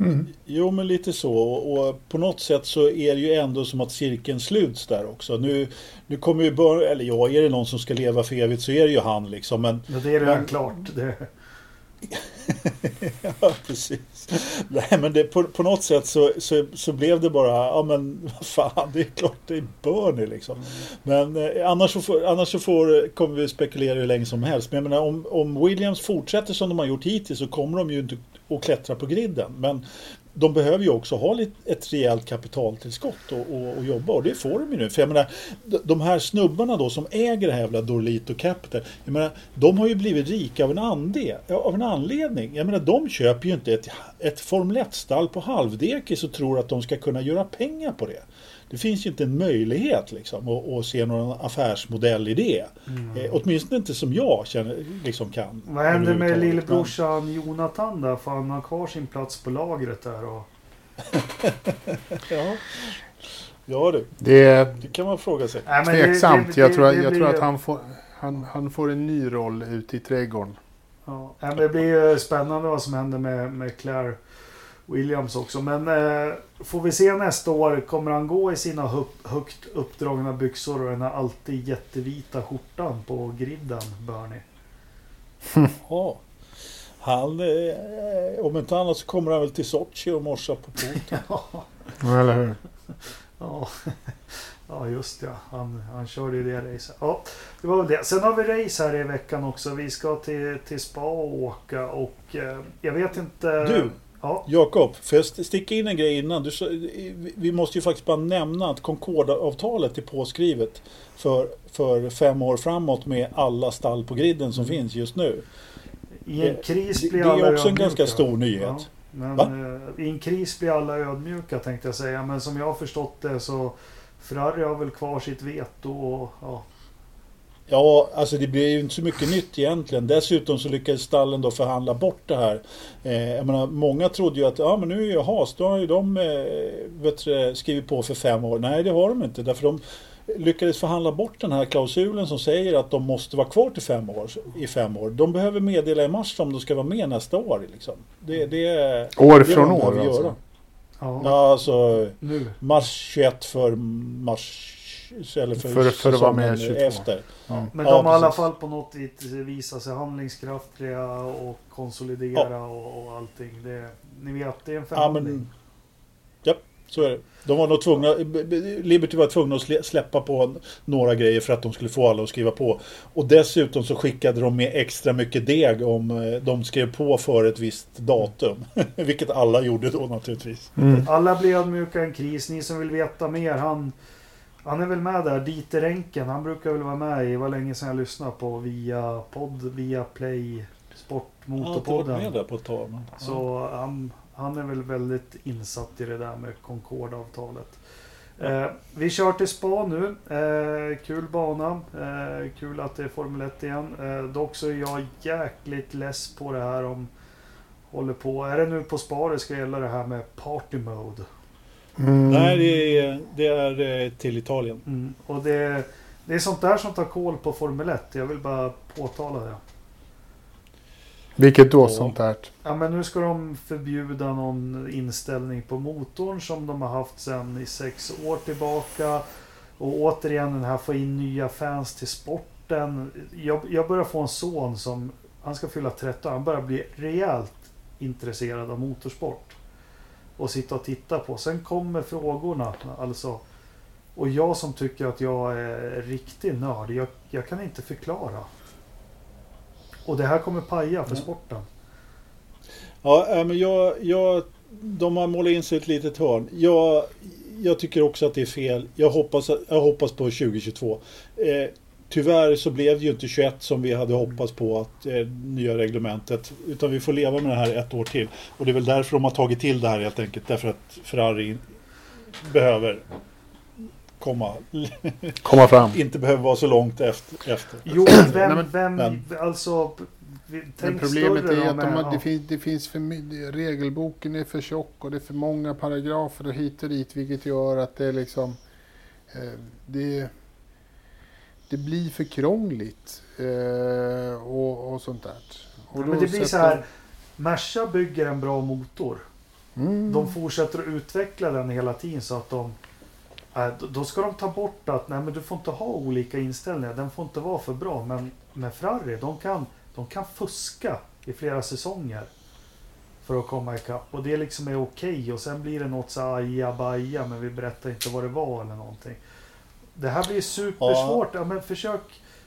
Mm. jo men lite så. Och, och på något sätt så är det ju ändå som att cirkeln sluts där också. Nu, nu kommer ju bör, eller ja, är det någon som ska leva för evigt så är det ju han liksom. Men Ja, det är redan Men- klart. Det, <laughs> Ja, precis. Nej, men det, på, på något sätt så, så, så blev det bara, ja men vad fan, det är klart det är Bernie liksom. Men eh, annars, så får, annars så får, kommer vi spekulera hur länge som helst. Men jag menar, om, om Williams fortsätter som de har gjort hittills så kommer de ju inte att klättra på griden. Men de behöver ju också ha ett rejält kapitaltillskott och, och, och, jobba och det får de ju nu. För jag menar, de här snubbarna då som äger det här jävla Dorlito Capital, jag menar, de har ju blivit rika av en, ande, av en anledning. Jag menar, de köper ju inte ett, ett Formel 1-stall på halvdekis och tror att de ska kunna göra pengar på det. Det finns ju inte en möjlighet liksom att, att se någon affärsmodell i det. Mm. Eh, åtminstone inte som jag känner, liksom kan. Vad händer med lillebrorsan Jonathan där? Får han ha kvar sin plats på lagret där? Och... <laughs> ja. Ja du, det, det kan man fråga sig. Nej, Tveksamt. Det, det, jag tror, jag tror att han får, han, han får en ny roll ute i trädgården. Ja, det blir spännande vad som händer med, med Claire Williams också. Men eh, får vi se nästa år. Kommer han gå i sina hög, högt uppdragna byxor och den här alltid jättevita skjortan på griden, Bernie? <laughs> ja. Han, eh, om inte annat så kommer han väl till Sochi och morsa på porten. <laughs> ja, eller hur? Ja. ja, just ja. Han, han körde ju det racet. Ja, det var väl det. Sen har vi race här i veckan också. Vi ska till, till spa och åka och eh, jag vet inte. Du, Ja. Jakob, får jag sticka in en grej innan? Du, vi måste ju faktiskt bara nämna att Concorda-avtalet är påskrivet för, för fem år framåt med alla stall på griden som mm. finns just nu. I en kris blir det, alla Det är också en ganska stor nyhet. Ja, men? Eh, I en kris blir alla ödmjuka tänkte jag säga. Men som jag har förstått det så Ferrari har väl kvar sitt veto och ja, Ja, alltså det blir ju inte så mycket nytt egentligen. Dessutom så lyckades stallen då förhandla bort det här. Eh, jag menar, många trodde ju att ja, men nu är ju Haas, då har ju de eh, vet du, skrivit på för fem år. Nej, det har de inte. Därför de lyckades förhandla bort den här klausulen som säger att de måste vara kvar till fem år, i fem år. De behöver meddela i mars om de ska vara med nästa år. Liksom. Det, det, år det från år alltså? Göra. Ja, ja alltså nu. mars 21 för mars eller för, för, för att vara med 22. efter. Ja. Men de har i alla fall på något vis visat sig handlingskraftiga och konsolidera ja. och, och allting. Det, ni vet, det är en förhandling. Ja, så är det. De var nog tvungna, Liberty var tvungna att släppa på några grejer för att de skulle få alla att skriva på. Och dessutom så skickade de med extra mycket deg om eh, de skrev på för ett visst datum. <laughs> Vilket alla gjorde då naturligtvis. Mm. Alla blev ödmjuka en kris. Ni som vill veta mer, han han är väl med där, Dieter Enken. Han brukar väl vara med i, var länge sedan jag lyssnade på via podd, via play, Sportmotorpodden. Ja, med där på ett tag. Men, ja. Så han, han är väl väldigt insatt i det där med Concorde-avtalet. Eh, vi kör till spa nu. Eh, kul bana. Eh, kul att det är Formel 1 igen. Eh, dock så är jag jäkligt less på det här om håller på. Är det nu på spa det ska gälla det här med party mode? Mm. Nej, det är, det är eh, till Italien. Mm. Och det, det är sånt där som tar koll på Formel 1. Jag vill bara påtala det. Vilket då ja. sånt där? Ja men nu ska de förbjuda någon inställning på motorn som de har haft sedan i sex år tillbaka. Och återigen den här få in nya fans till sporten. Jag, jag börjar få en son som, han ska fylla 13, han börjar bli rejält intresserad av motorsport och sitta och titta på. Sen kommer frågorna. Alltså, och jag som tycker att jag är riktig nörd, jag, jag kan inte förklara. Och det här kommer paja för sporten. Ja, men jag, jag, de har målat in sig ett litet hörn. Jag, jag tycker också att det är fel. Jag hoppas, jag hoppas på 2022. Eh, Tyvärr så blev det ju inte 21 som vi hade hoppats på att eh, nya reglementet. Utan vi får leva med det här ett år till. Och det är väl därför de har tagit till det här helt enkelt. Därför att Ferrari behöver komma, komma fram. <laughs> inte behöver vara så långt efter. efter. Jo, vem, vem men, alltså... Men problemet är att de har, det, finns, det finns för regelboken är för tjock och det är för många paragrafer och hit och dit vilket gör att det är liksom eh, det det blir för krångligt eh, och, och, sånt där. Och ja, men det blir så här. Merca bygger en bra motor. Mm. De fortsätter att utveckla den hela tiden så att de äh, då ska de ta bort att nej, men du får inte ha olika inställningar. Den får inte vara för bra. Men med Ferrari, de kan, de kan fuska i flera säsonger. För att komma ikapp. Och det liksom är okej. Okay. Och sen blir det något så ajabaja men vi berättar inte vad det var eller någonting. Det här blir supersvårt. Ja. men försök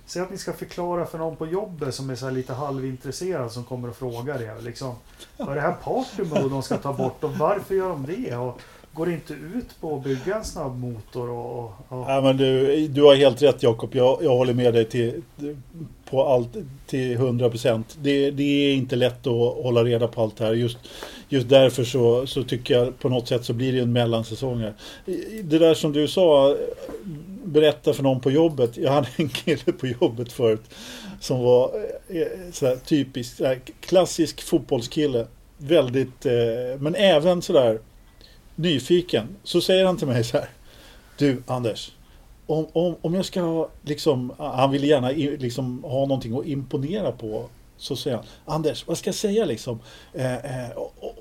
säg att ni ska förklara för någon på jobbet som är så lite halvintresserad som kommer och frågar er. Liksom, vad är det här party mode de ska ta bort och varför gör de det? Och går det inte ut på att bygga en snabb motor? Och, och, och... Ja, men du, du har helt rätt Jakob. Jag, jag håller med dig till, på allt till 100 procent. Det, det är inte lätt att hålla reda på allt det här. Just, just därför så, så tycker jag på något sätt så blir det en mellansäsong här. Det där som du sa, berätta för någon på jobbet. Jag hade en kille på jobbet förut som var eh, sådär typisk, sådär, klassisk fotbollskille. Väldigt, eh, men även sådär nyfiken. Så säger han till mig så här. Du Anders, om, om, om jag ska ha, liksom, han vill gärna liksom, ha någonting att imponera på. Så säger han, Anders, vad ska jag säga liksom? Eh, eh,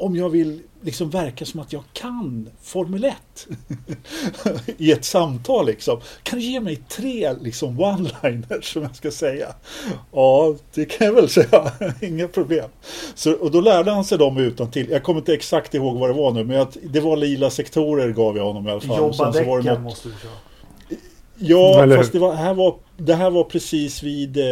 om jag vill liksom verka som att jag kan Formel 1 <laughs> i ett samtal liksom. Kan du ge mig tre liksom one-liners som jag ska säga? Ja, det kan jag väl säga. <laughs> Inga problem. Så, och då lärde han sig dem utan till. Jag kommer inte exakt ihåg vad det var nu, men jag, det var lila sektorer gav jag honom i alla fall. Jobba däcken något... måste du köra. Ja, Eller... fast det, var, här var, det här var precis vid eh,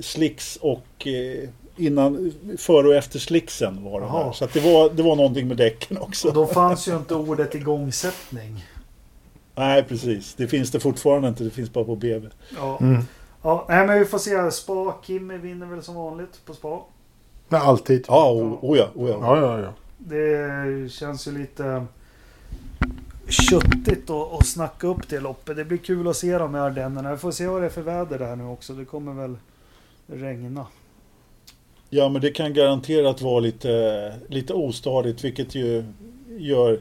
Slicks och eh, innan, före och efter slicksen var det här. Så det, var, det var någonting med däcken också. Och då fanns ju inte ordet igångsättning. Nej, precis. Det finns det fortfarande inte. Det finns bara på BB. Ja. Mm. ja nej, men vi får se. Spa. Kimmy vinner väl som vanligt på Spa. Nej, alltid. Ja, o, o, ja, o, ja. ja, ja, ja. Det känns ju lite köttigt att, att snacka upp det loppet. Det blir kul att se dem i Ardennerna. Vi får se vad det är för väder där nu också. Det kommer väl regna. Ja, men det kan garanterat vara lite, lite ostadigt, vilket ju gör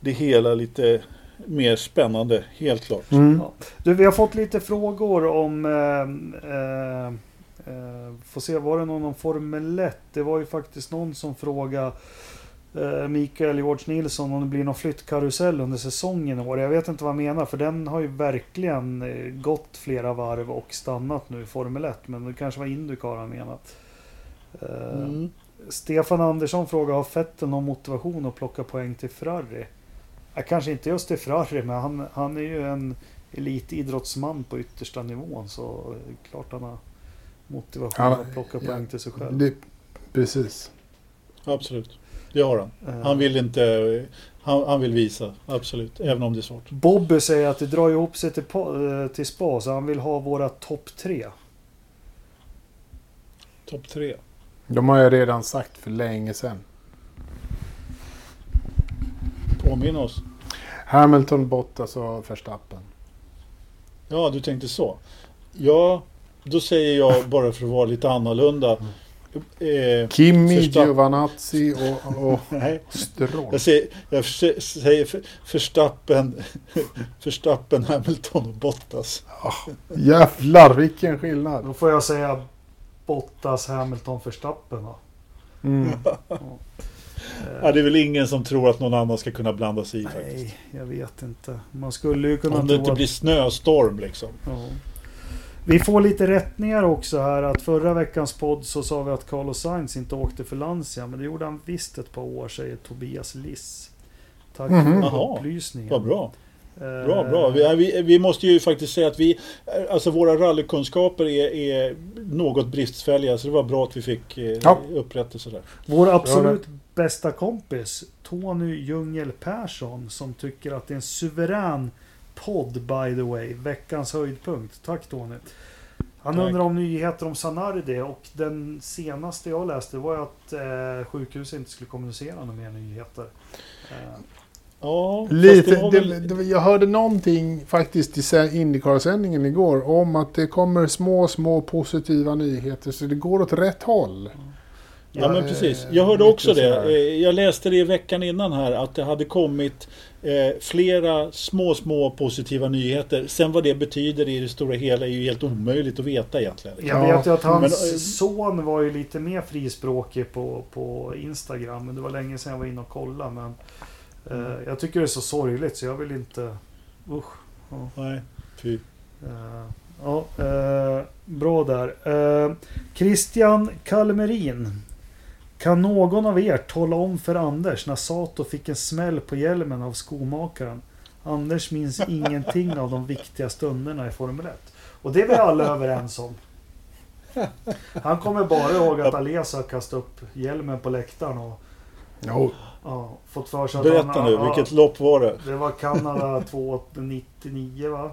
det hela lite mer spännande, helt klart. Mm. Ja. Du, vi har fått lite frågor om... Eh, eh, eh, får se, var det någon om Formel 1? Det var ju faktiskt någon som frågade eh, Mikael George Nilsson om det blir någon flyttkarusell under säsongen i år. Jag vet inte vad han menar, för den har ju verkligen eh, gått flera varv och stannat nu i Formel 1. Men det kanske var Indycar han menat. Eh, mm. Stefan Andersson frågar, har Vettel någon motivation att plocka poäng till Ferrari? Ja, kanske inte just till Ferrari, men han, han är ju en elitidrottsman på yttersta nivån. Så klart han har motivation ja, att plocka ja, poäng till sig själv. Det, precis. Absolut. Det har han. Han vill inte... Han, han, vill visa, absolut. Även om det är svårt. Bobby säger att det drar ihop sig till, eh, till spa, så han vill ha våra topp tre. Topp tre? De har jag redan sagt för länge sedan. Påminn oss. Hamilton, Bottas och Verstappen. Ja, du tänkte så. Ja, då säger jag bara för att vara lite annorlunda. Eh, Kimi, Giovanazzi och, och <laughs> Nej. Stroll. Jag säger, jag säger Verstappen, <laughs> Verstappen, Hamilton och Bottas. Oh, jävlar vilken skillnad. Då får jag säga Bottas, Hamilton, Verstappen va? Mm. <laughs> ja, det är väl ingen som tror att någon annan ska kunna blanda sig i Nej, faktiskt. jag vet inte. Man skulle ju kunna Om det inte att... blir snöstorm liksom. Ja. Vi får lite rättningar också här att förra veckans podd så sa vi att Carlos Sainz inte åkte för Lancia men det gjorde han visst ett par år säger Tobias Liss. Tack mm -hmm. för upplysningen. Vad bra. Bra, bra. Vi, vi, vi, måste ju faktiskt säga att vi, alltså våra rallykunskaper är, är något bristfälliga så det var bra att vi fick eh, ja. upprättelse där. Vår absolut bästa kompis Tony Ljungel Persson som tycker att det är en suverän podd by the way. Veckans höjdpunkt. Tack Tony. Han Tack. undrar om nyheter om Sanardi och den senaste jag läste var att eh, sjukhuset inte skulle kommunicera några mer nyheter. Eh, Ja, Lite, det det, det, jag hörde någonting faktiskt i Indycar-sändningen igår om att det kommer små, små positiva nyheter så det går åt rätt håll. Ja men precis. Jag hörde också det. Eh, jag läste det i veckan innan här att det hade kommit eh, flera små, små positiva nyheter. Sen vad det betyder i det stora hela är ju helt omöjligt att veta egentligen. Jag vet ju att hans men, eh, son var ju lite mer frispråkig på, på Instagram. Men det var länge sedan jag var inne och kollade. Men jag tycker det är så sorgligt så jag vill inte... Usch. Ja. Nej, fy. Uh, ja, uh, bra där. Christian Kalmerin. Kan någon av er tala om för Anders när Sato fick en smäll på hjälmen av skomakaren? Anders minns <laughs> ingenting av de viktiga stunderna i Formel 1. Och det är vi alla överens om. Han kommer bara ihåg att Alesa kastade upp hjälmen på läktaren och Jo, ja, fått för sig att Berätta han, nu, ja, vilket lopp var det? Det var Kanada <laughs> 299 va?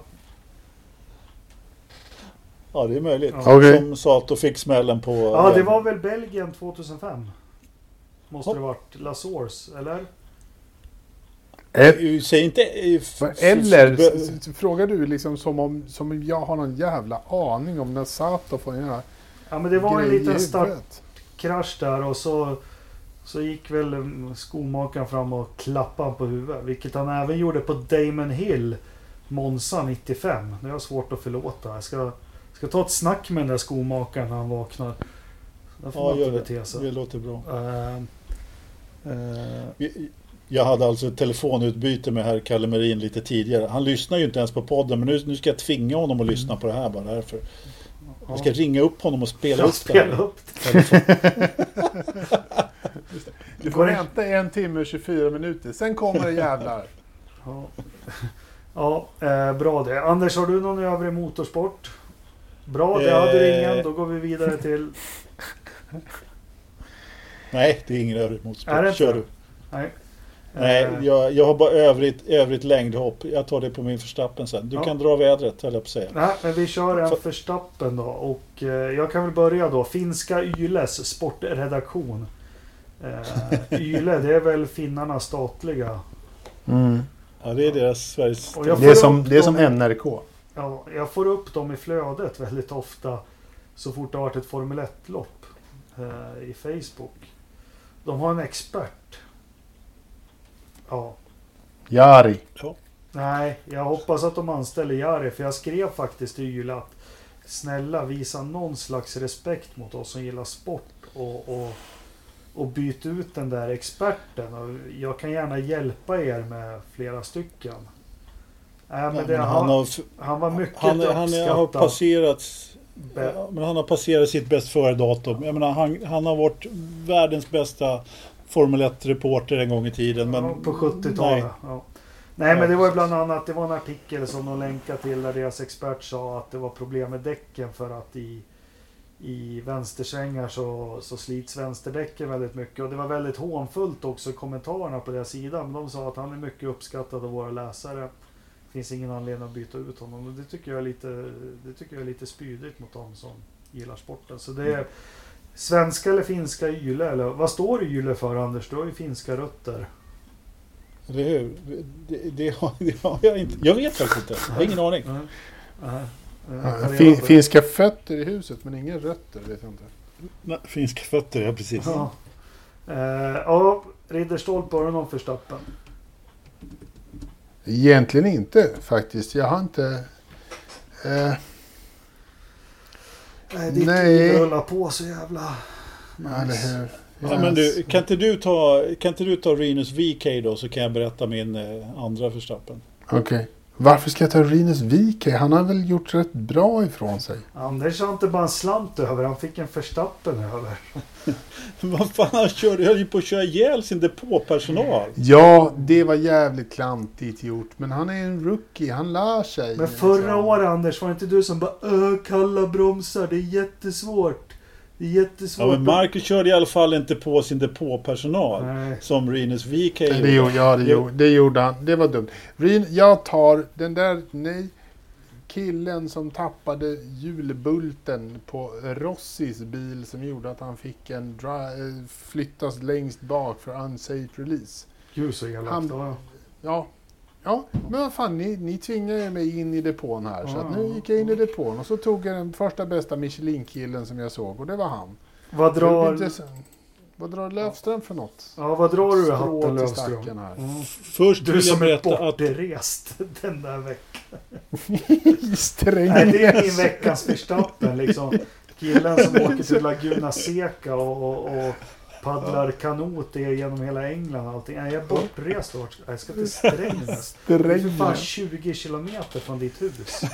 Ja, det är möjligt. Ja. Okej. Som Sato fick smällen på... Ja, det var väl Belgien 2005? Måste Ja. det varit La Source, eller? Eh, Säg inte... eh, Eller frågar du liksom som om, som om jag har någon jävla aning om när Sato får en jävla Ja, men det var en liten startkrasch där och så, så gick väl skomakaren fram och klappade han på huvudet. Vilket han även gjorde på Damon Hill, Monza 95. Det har jag svårt att förlåta. Jag ska, ska ta ett snack med den där skomakaren när han vaknar. Där får Ja, man gör det. bete sig. Det låter bra. Eh, eh, Jag hade alltså ett telefonutbyte med herr Kalle Merin lite tidigare. Han lyssnar ju inte ens på podden men nu, nu ska jag tvinga honom att lyssna på det här bara därför. Jag ska ringa upp honom och spela upp det här. upp <laughs> Du får vänta en timme och 24 minuter, sen kommer det jävlar. <laughs> Ja, ja eh, bra det. Anders, har du någon övrig motorsport? Bra, det hade du Eh. ingen. Då går vi vidare till... <laughs> Nej, det är ingen övrig motorsport. Är det? Kör du. Nej. Nej, Eh, jag, jag har bara övrigt, övrigt längdhopp. Jag tar det på min förstappen sen. Du Ja. kan dra vädret, höll jag på att säga. Nej, men vi kör en För- förstappen då. Och eh, jag kan väl börja då. Finska Yles sportredaktion. Eh, Yle, det är väl finnarnas statliga. Ja, det är deras Sveriges... Det är som, det är som dem- NRK. Ja, jag får upp dem i flödet väldigt ofta. Så fort det har varit ett Formel 1-lopp eh, i Facebook. De har en expert. Ja. Jari. Nej, jag hoppas att de anställer Jari. För jag skrev faktiskt till Yle att snälla visa någon slags respekt mot oss som gillar sport. Och, och, och byt ut den där experten. Och jag kan gärna hjälpa er med flera stycken. Nej, men Ja, men han, han, har, han var mycket han, han har uppskattad. passerat... Ja, men han har passerat sitt bäst före-datum. Jag menar, han, han har varit världens bästa Formel 1-reporter en gång i tiden. Men ja, på 70-talet. nej. Nej, men det var ju bland annat det var en artikel som de länkade till där deras expert sa att det var problem med däcken för att i, i vänstersvängar så, så slits vänsterdäcken väldigt mycket. Och det var väldigt hånfullt också i kommentarerna på deras sida. Men de sa att han är mycket uppskattad av våra läsare. Det finns ingen anledning att byta ut honom. Och det tycker jag är lite, det tycker jag är lite spydigt mot dem som gillar sporten. Så det är svenska eller finska Yle? Eller vad står Yle för Anders? Du har ju finska rötter. Eller hur? Det, det, har, det har jag inte. Jag vet faktiskt inte. Jag har ingen aning. Nej. Nej. Ja, Nej, fin, finska fötter i huset men inga rötter vet jag inte. Nej, finska fötter, ja precis. Ja. Eh, ja, Ridderstolpe, har du någon förstappen? Egentligen inte faktiskt. Jag har inte... Eh, Nej, ditt Nej. liv rullar på så jävla... Eller Nice. hur? Ja, men du, kan inte du ta, kan inte du ta Renus VK då så kan jag berätta min eh, andra förstappen. Okej. Varför ska jag ta Rinus Wike? Han har väl gjort rätt bra ifrån sig. Anders har inte bara en slant över, han fick en förstappen över. <laughs> Vad fan, han körde, höll ju på att köra ihjäl sin depåpersonal. Ja, det var jävligt klantigt gjort. Men han är en rookie. Han lär sig. Men förra året Anders, var det inte du som bara Öh, kalla bromsar, det är jättesvårt. Det är jättesvårt. Ja, men Marcus körde i alla fall inte på sin depåpersonal. Nej. Som Renus VK Nej, gjorde. Det gjorde, ja, det Jo. gjorde, det gjorde han. Det var dumt. Rin, jag tar den där, nej, killen som tappade hjulbulten på Rossis bil som gjorde att han fick en dri- eh, flyttas längst bak för unsafe release. Gud så elakt. Ja. Ja, men vad fan, ni, ni tvingade mig in i depån här. Så att Ja. nu gick jag in i depån och så tog jag den första bästa Michelin-killen som jag såg och det var han. Vad drar. Vad drar Löfström för något? ja, vad drar du i hatten Löfström? här. Mm. Först Du vill jag som är berätta att... bortrest den där veckan. <laughs> Nej, det är min veckans förstappen liksom. Killen som <laughs> åker till Laguna Seca och, och, och paddlar kanot i- genom hela England och allting. Nej, jag är bortrest. och vart- Jag ska till Strängnäs. <laughs> Det är fan Strängnäs. 20 kilometer från ditt hus. <laughs>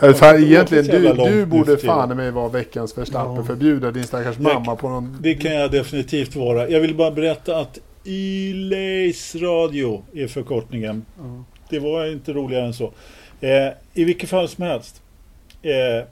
Ja, fan, egentligen, du, du borde fan med vara veckans Verstappen. Ja. Förbjuda din stackars mamma på någon... Det kan jag definitivt vara. Jag vill bara berätta att Yleis Radio är förkortningen. Ja. Det var inte roligare än så. Eh, I vilket fall som helst. Eh,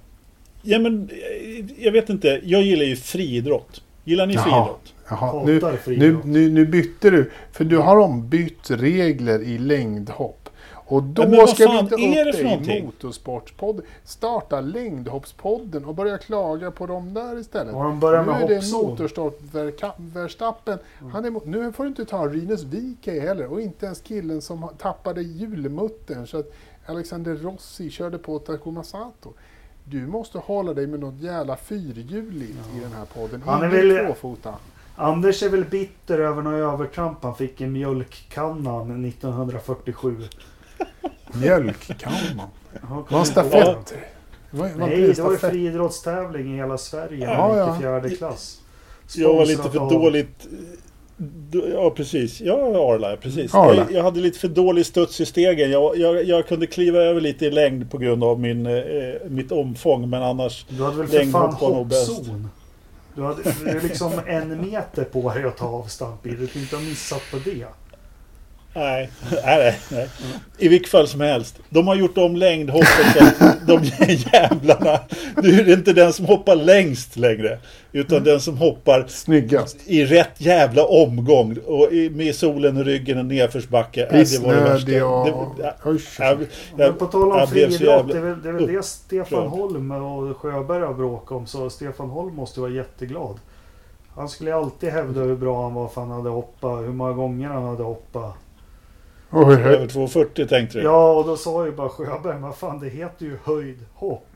ja men, eh, jag vet inte. Jag gillar ju friidrott. Gillar ni Jaha. friidrott? Jaha, nu, nu, nu, nu bytte du. För du har ombytt regler i längdhopp. Och då men ska vi inte upp för dig i? Motorsportspodden. Starta längdhoppspodden och börja klaga på dem där istället. Och de börjar med nu är det hoppzon. Motorsport Verka- Verstappen. Han är, mo- nu får du inte ta Rinus VK heller och inte ens killen som tappade hjulmuttern så att Alexander Rossi körde på Takuma Sato. Du måste hålla dig med något jävla fyrhjuligt i den här podden. Han är väl- tvåfota. Anders är väl bitter över några övertramp han fick i mjölkkannan 1947. Mjölk kan man. Ja, Det var stafett. var, var Nej, det var ju friidrottstävling i hela Sverige Ja, ja. ja, i fjärde klass. Jag var lite Sponsrat för av- dåligt... Ja, precis. Ja, Arla, precis. Arla. Jag, jag hade lite för dålig studs i stegen. Jag, jag, jag kunde kliva över lite i längd på grund av min, eh, mitt omfång, men annars... Du hade väl för fan hoppzon? Du hade du är liksom en meter på dig att ta avstamp i. Du kan inte ha missat på det. Nej, nej, nej. I vilket fall som helst. De har gjort om längdhoppet så de <laughs> jävlarna... Nu är det inte den som hoppar längst längre. Utan den som hoppar Snyggast. i rätt jävla omgång. Och i- med solen i ryggen och nedförsbacke. Det var det värsta. Och... Det- Oj, jag- Men på tal om friidrott, jävla det är väl det, är väl det Stefan. Holm och Sjöberg har bråkat om. Så Stefan Holm måste vara jätteglad. Han skulle alltid hävda hur bra han var för han hade hoppat. Hur många gånger han hade hoppat. Oj, Över oj. 2,40 tänkte du? Ja, och då sa ju bara Sjöberg, men fan det heter ju höjdhopp.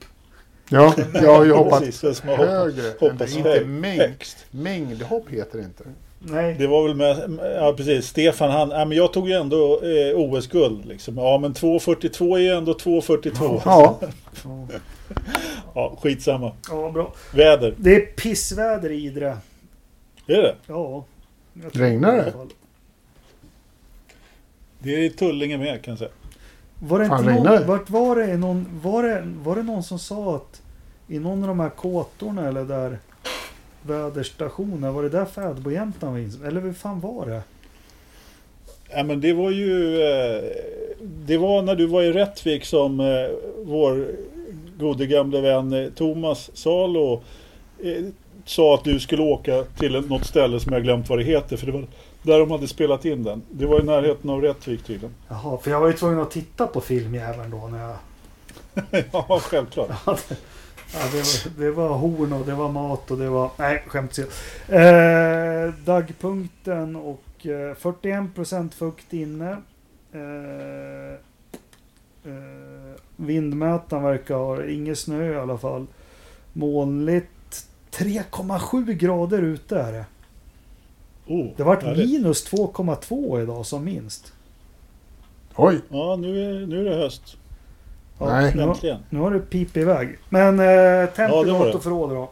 Ja, jag har ju hoppat Precis, har hoppat. högre. hoppas inte hög- mängd, mängdhopp heter det inte. Nej, Det var väl med, ja precis, Stefan han, ja, men jag tog ju ändå eh, OS-guld liksom. Ja men 2.42 är ju ändå 2.42. <laughs> Ja, <laughs> ja, skitsamma. ja, bra. Väder, Det är pissväder i Idre. är det? Ja. Regnar det? Det är Tullinge med kan jag säga. Var det Fan, inte någon, vart var det, någon, var det var det någon som sa att i någon av de här kåtorna eller där väderstationer, var det där fädbojäntan var inspelad? Eller hur fan var det? Ja men det var ju... Eh, det var när du var i Rättvik som eh, vår gode gamle vän eh, Thomas Salo sa att du skulle åka till något ställe som jag glömt vad det heter. För det var där de hade spelat in den. Det var i närheten av Rättvik tydligen. <laughs> Jaha, för jag var ju tvungen att titta på filmjäveln då när jag... ja, självklart. <laughs> Ja, det, var, det var horn och det var mat och det var... Nej, skämt eh, Dagpunkten och eh, 41% fukt inne. Eh, eh, vindmätaren verkar ha ingen snö i alla fall. Molnigt. 3,7 grader ute är det. Oh, Det vart härligt. minus 2,2 idag som minst. oj. Ja, nu är, nu är det höst. Ja, Nej. Nu, nu har det pip iväg. Men eh, Ja, temp det i var det. datorförråd då?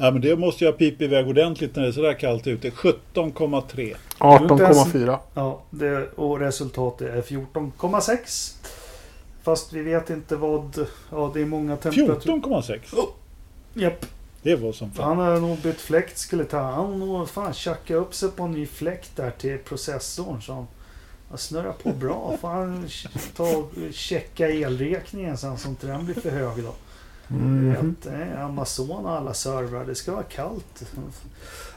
Ja, men det måste jag pipa iväg ordentligt när det är sådär kallt ute. 17,3. 18,4. Ja, det, och resultatet är 14,6. Fast vi vet inte vad... Ja, det är många temperaturer. 14,6. Japp. Det var som fan. Han har nog bytt fläkt skulle ta. Han nog fan tjacka upp sig på en ny fläkt där till processorn. Så han, han snurrar på bra. Får han ta och checka elräkningen sen så inte den blir för hög då. Att, eh, Amazon och alla servrar. Det ska vara kallt.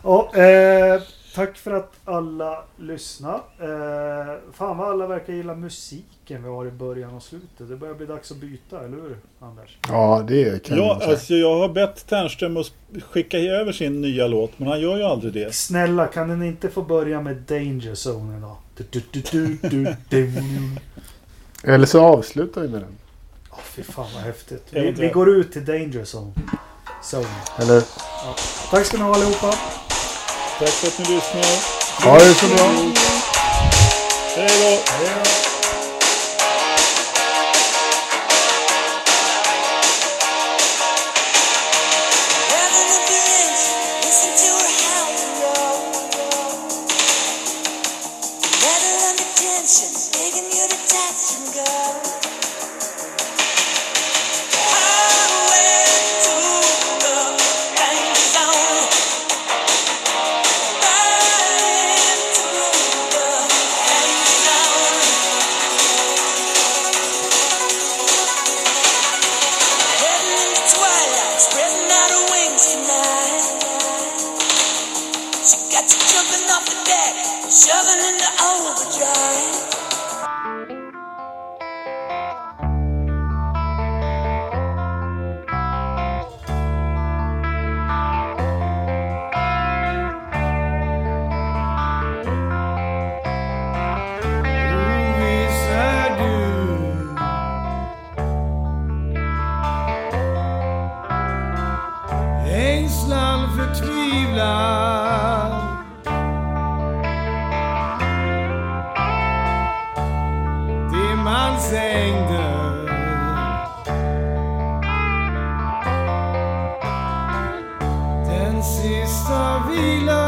Ja, eh, tack för att alla lyssnar. Eh, fan vad alla verkar gilla musiken vi har i början och slutet. Det börjar bli dags att byta, eller hur Anders? Ja, det kan Ja, jag säga. alltså jag har bett Ternström att skicka över sin nya låt, men han gör ju aldrig det. Snälla, kan den inte få börja med Danger Zone idag? Du, du, du, du, du, du. Eller så avslutar vi med den. Åh, fy fan vad häftigt. Vi, vi går ut till Danger Zone. Zone. Eller, Tack ska ni ha allihopa. Tack för att ni lyssnar. ha det så bra. Hej då! Hej då. Dimmans anger. Den sista vilan